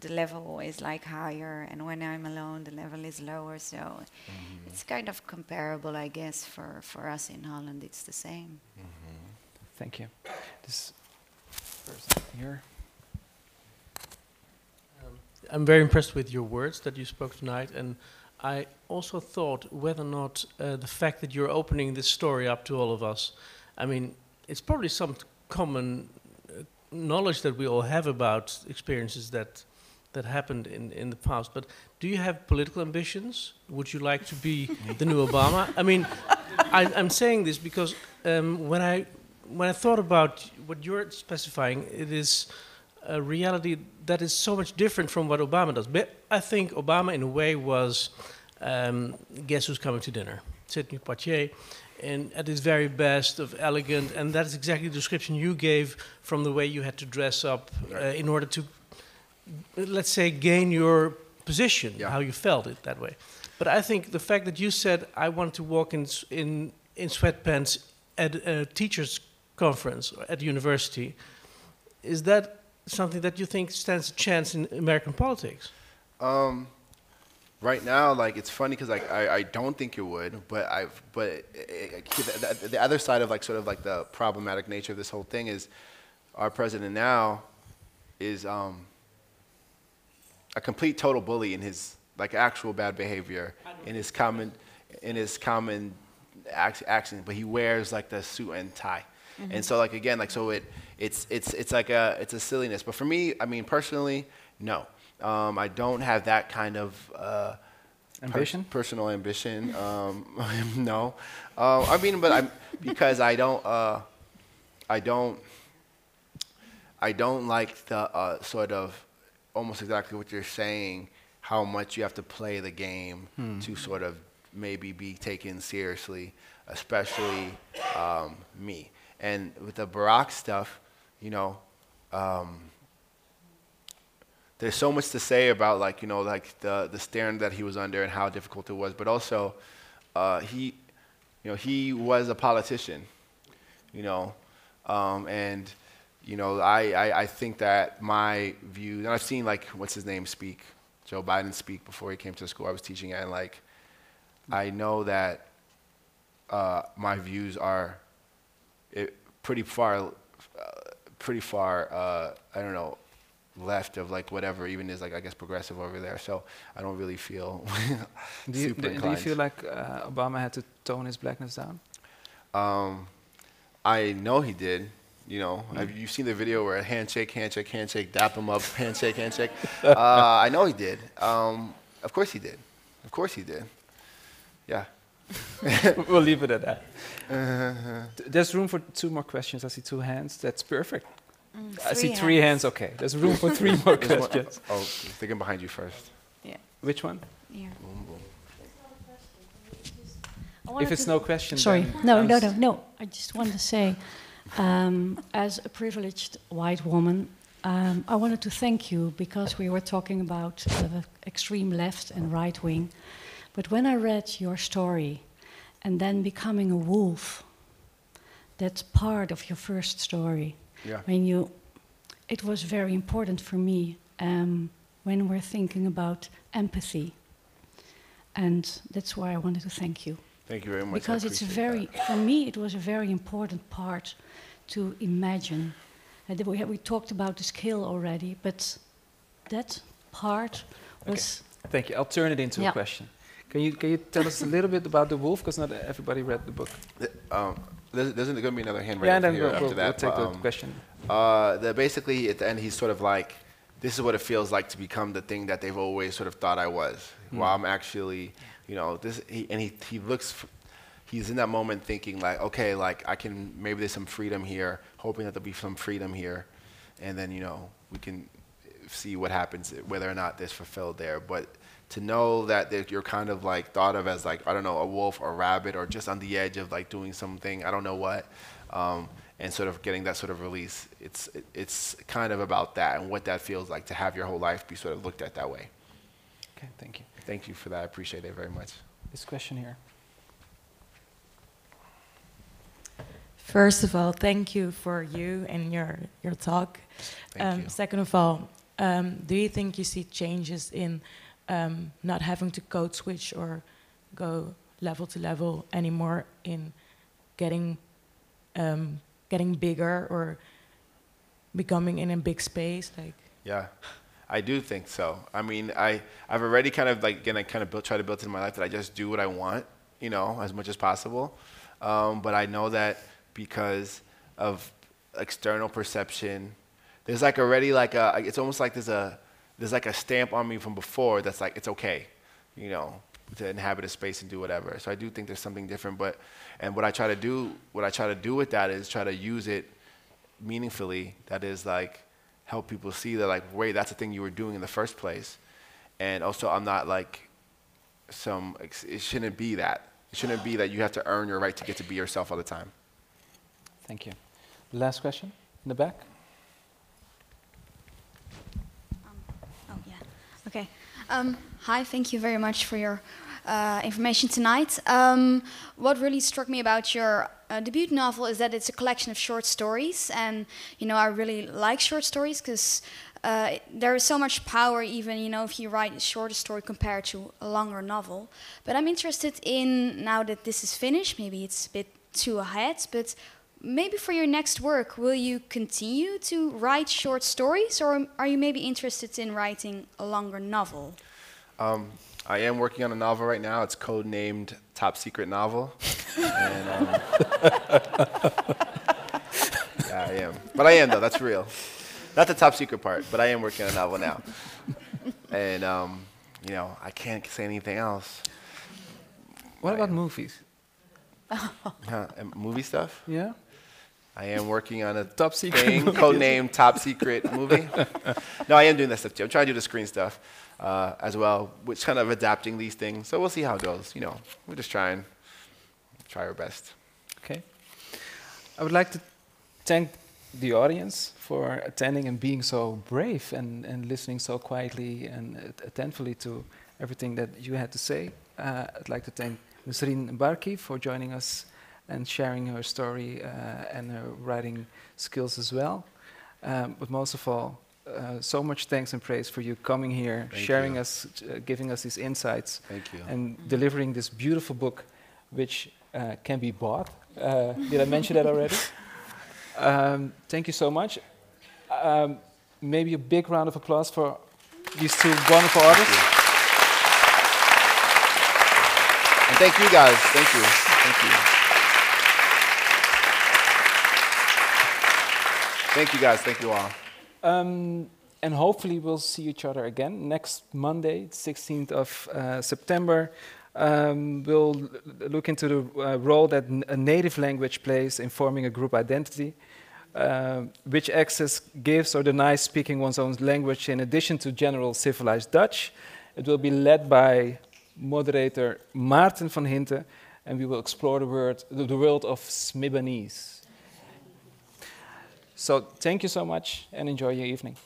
the level is like higher, and when I'm alone, the level is lower. So mm-hmm. it's kind of comparable, I guess, for, for us in Holland. It's the same. Mm-hmm. Thank you. This person here. I'm very impressed with your words that you spoke tonight, and I also thought whether or not uh, the fact that you're opening this story up to all of us, I mean, it's probably some common uh, knowledge that we all have about experiences that that happened in, in the past. But do you have political ambitions? Would you like to be the new Obama? I mean, I, I'm saying this because um, when I when I thought about what you're specifying, it is a reality that is so much different from what Obama does. But I think Obama, in a way, was um, guess who's coming to dinner? Sidney Poitier, and at his very best of elegant, and that's exactly the description you gave from the way you had to dress up uh, in order to, let's say, gain your position, Yeah. how you felt it that way. But I think the fact that you said I want to walk in in in sweatpants at a teachers' conference or at university, is that something that you think stands a chance in American politics? Um, right now, like it's funny because like I, I don't think it would, but I've but uh, the, the, the other side of like sort of like the problematic nature of this whole thing is our president now is um, a complete total bully in his like actual bad behavior in his common in his common act, action, but he wears like the suit and tie. And so like again, like so it it's it's it's like a it's a silliness. But for me, I mean personally, no. Um, I don't have that kind of uh, per- Ambition? personal ambition. Um, no. Uh, I mean, but I'm because I don't uh, I don't I don't like the uh, sort of almost exactly what you're saying how much you have to play the game to sort of maybe be taken seriously, especially um, me. And with the Barack stuff, you know, um, there's so much to say about like you know like the the standard that he was under and how difficult it was, but also uh, he, you know, he was a politician, you know, um, and you know I, I I think that my view and I've seen like what's his name speak, Joe Biden speak before he came to the school I was teaching at, and like I know that uh, my views are it, pretty far, uh, pretty far. Uh, I don't know, left of like whatever even is like I guess progressive over there. So I don't really feel Do you, super do, do you feel like uh, Obama had to tone his blackness down? Um, I know he did. You know, have you seen the video where handshake, handshake, handshake, dap him up, handshake, handshake? uh, I know he did. Um, of course he did. Of course he did. Yeah. we'll leave it at that. Th- There's room for two more questions. I see two hands. That's perfect. I see three three hands. Okay. There's room for three more There's questions. oh, thinking behind you first. Yeah. Which one? Here. Boom, boom. If it's no question, Sorry, then no, no, no, no. I just wanted to say, um, as a privileged white woman, um, I wanted to thank you because we were talking about the extreme left and right wing. But when I read your story and then becoming a wolf, that's part of your first story. Yeah. When you, it was very important for me um, when we're thinking about empathy. And that's why I wanted to thank you Thank you very much. Because it's a very that. for me it was a very important part to imagine and we, had- we talked about the skill already but that part was Okay. Thank you. I'll turn it into a Yeah. question. Can you can you tell us a little bit about the wolf? Because not everybody read the book. Th- Um, there's, there's going to be another hand yeah, then here we'll, after we'll, that. we'll take but, the um, question. Uh, the, basically, at the end, he's sort of like, this is what it feels like to become the thing that they've always sort of thought I was. While I'm actually, you know, this. He, and he he looks, f- he's in that moment thinking like, okay, like I can maybe there's some freedom here, hoping that there'll be some freedom here, and then you know we can see what happens whether or not this fulfilled there. But to know that that you're kind of like thought of as like I don't know a wolf or a rabbit or just on the edge of like doing something I don't know what, um, and sort of getting that sort of release. It's it, it's kind of about that and what that feels like to have your whole life be sort of looked at that way. Okay, thank you. Thank you for that. I appreciate it very much. This question here. First of all, thank you for you and your your talk. Thank um, you. Second of all, um, do you think you see changes in um, not having to code switch or go level to level anymore in getting um, getting bigger or becoming in a big space? Like, Yeah, I do think so. I mean, I I've already kind of like again I kind of built, try to build it in my life that I just do what I want, you know, as much as possible. Um, but I know that because of external perception, there's like already like a it's almost like there's a there's like a stamp on me from before that's like it's okay, you know, to inhabit a space and do whatever. So I do think there's something different. But and what I try to do what I try to do with that is try to use it meaningfully. That is like help people see that like wait that's the thing you were doing in the first place and also i'm not like some it shouldn't be that it shouldn't be that you have to earn your right to get to be yourself all the time Thank you. Last question in the back. Oh, yeah. Okay. Um, hi, thank you very much for your uh, information tonight. Um, what really struck me about your uh, debut novel is that it's a collection of short stories, and you know I really like short stories because uh, there is so much power, even you know if you write a shorter story compared to a longer novel. But I'm interested in now that this is finished. Maybe it's a bit too ahead, but maybe for your next work, will you continue to write short stories, or are you maybe interested in writing a longer novel? um, i am working on a novel right now it's codenamed top secret novel and, um, yeah i am but i am though that's real not the top secret part but i am working on a novel now and um, you know i can't say anything else What I about am. movies? Huh, movie stuff Yeah. I am working on a top secret thing, codenamed Top Secret movie. no, I am doing that stuff too. I'm trying to do the screen stuff uh, as well, which kind of adapting these things. So we'll see how it goes. You know, we're just trying, try our best. Okay. I would like to thank the audience for attending and being so brave and, and listening so quietly and uh, attentively to everything that you had to say. Uh, I'd like to thank Nasreen Barki for joining us and sharing her story uh, and her writing skills as well. Um, but most of all, uh, so much thanks and praise for you coming here, Thank sharing you. us, uh, giving us these insights, Thank you. and delivering this beautiful book, which uh, can be bought. Uh, did I mention that already? Um, thank you so much. Um, maybe a big round of applause for these two wonderful artists. And thank you guys. Thank you. Thank you. Thank you guys. Thank you all. Um, and hopefully we'll see each other again next Monday, 16th of uh, September. Um, we'll look into the uh, role that a native language plays in forming a group identity, uh, which access gives or denies speaking one's own language in addition to general civilized Dutch. It will be led by moderator Maarten van Hinten, and we will explore the, word, the world of Smibanese. So thank you so much and enjoy your evening.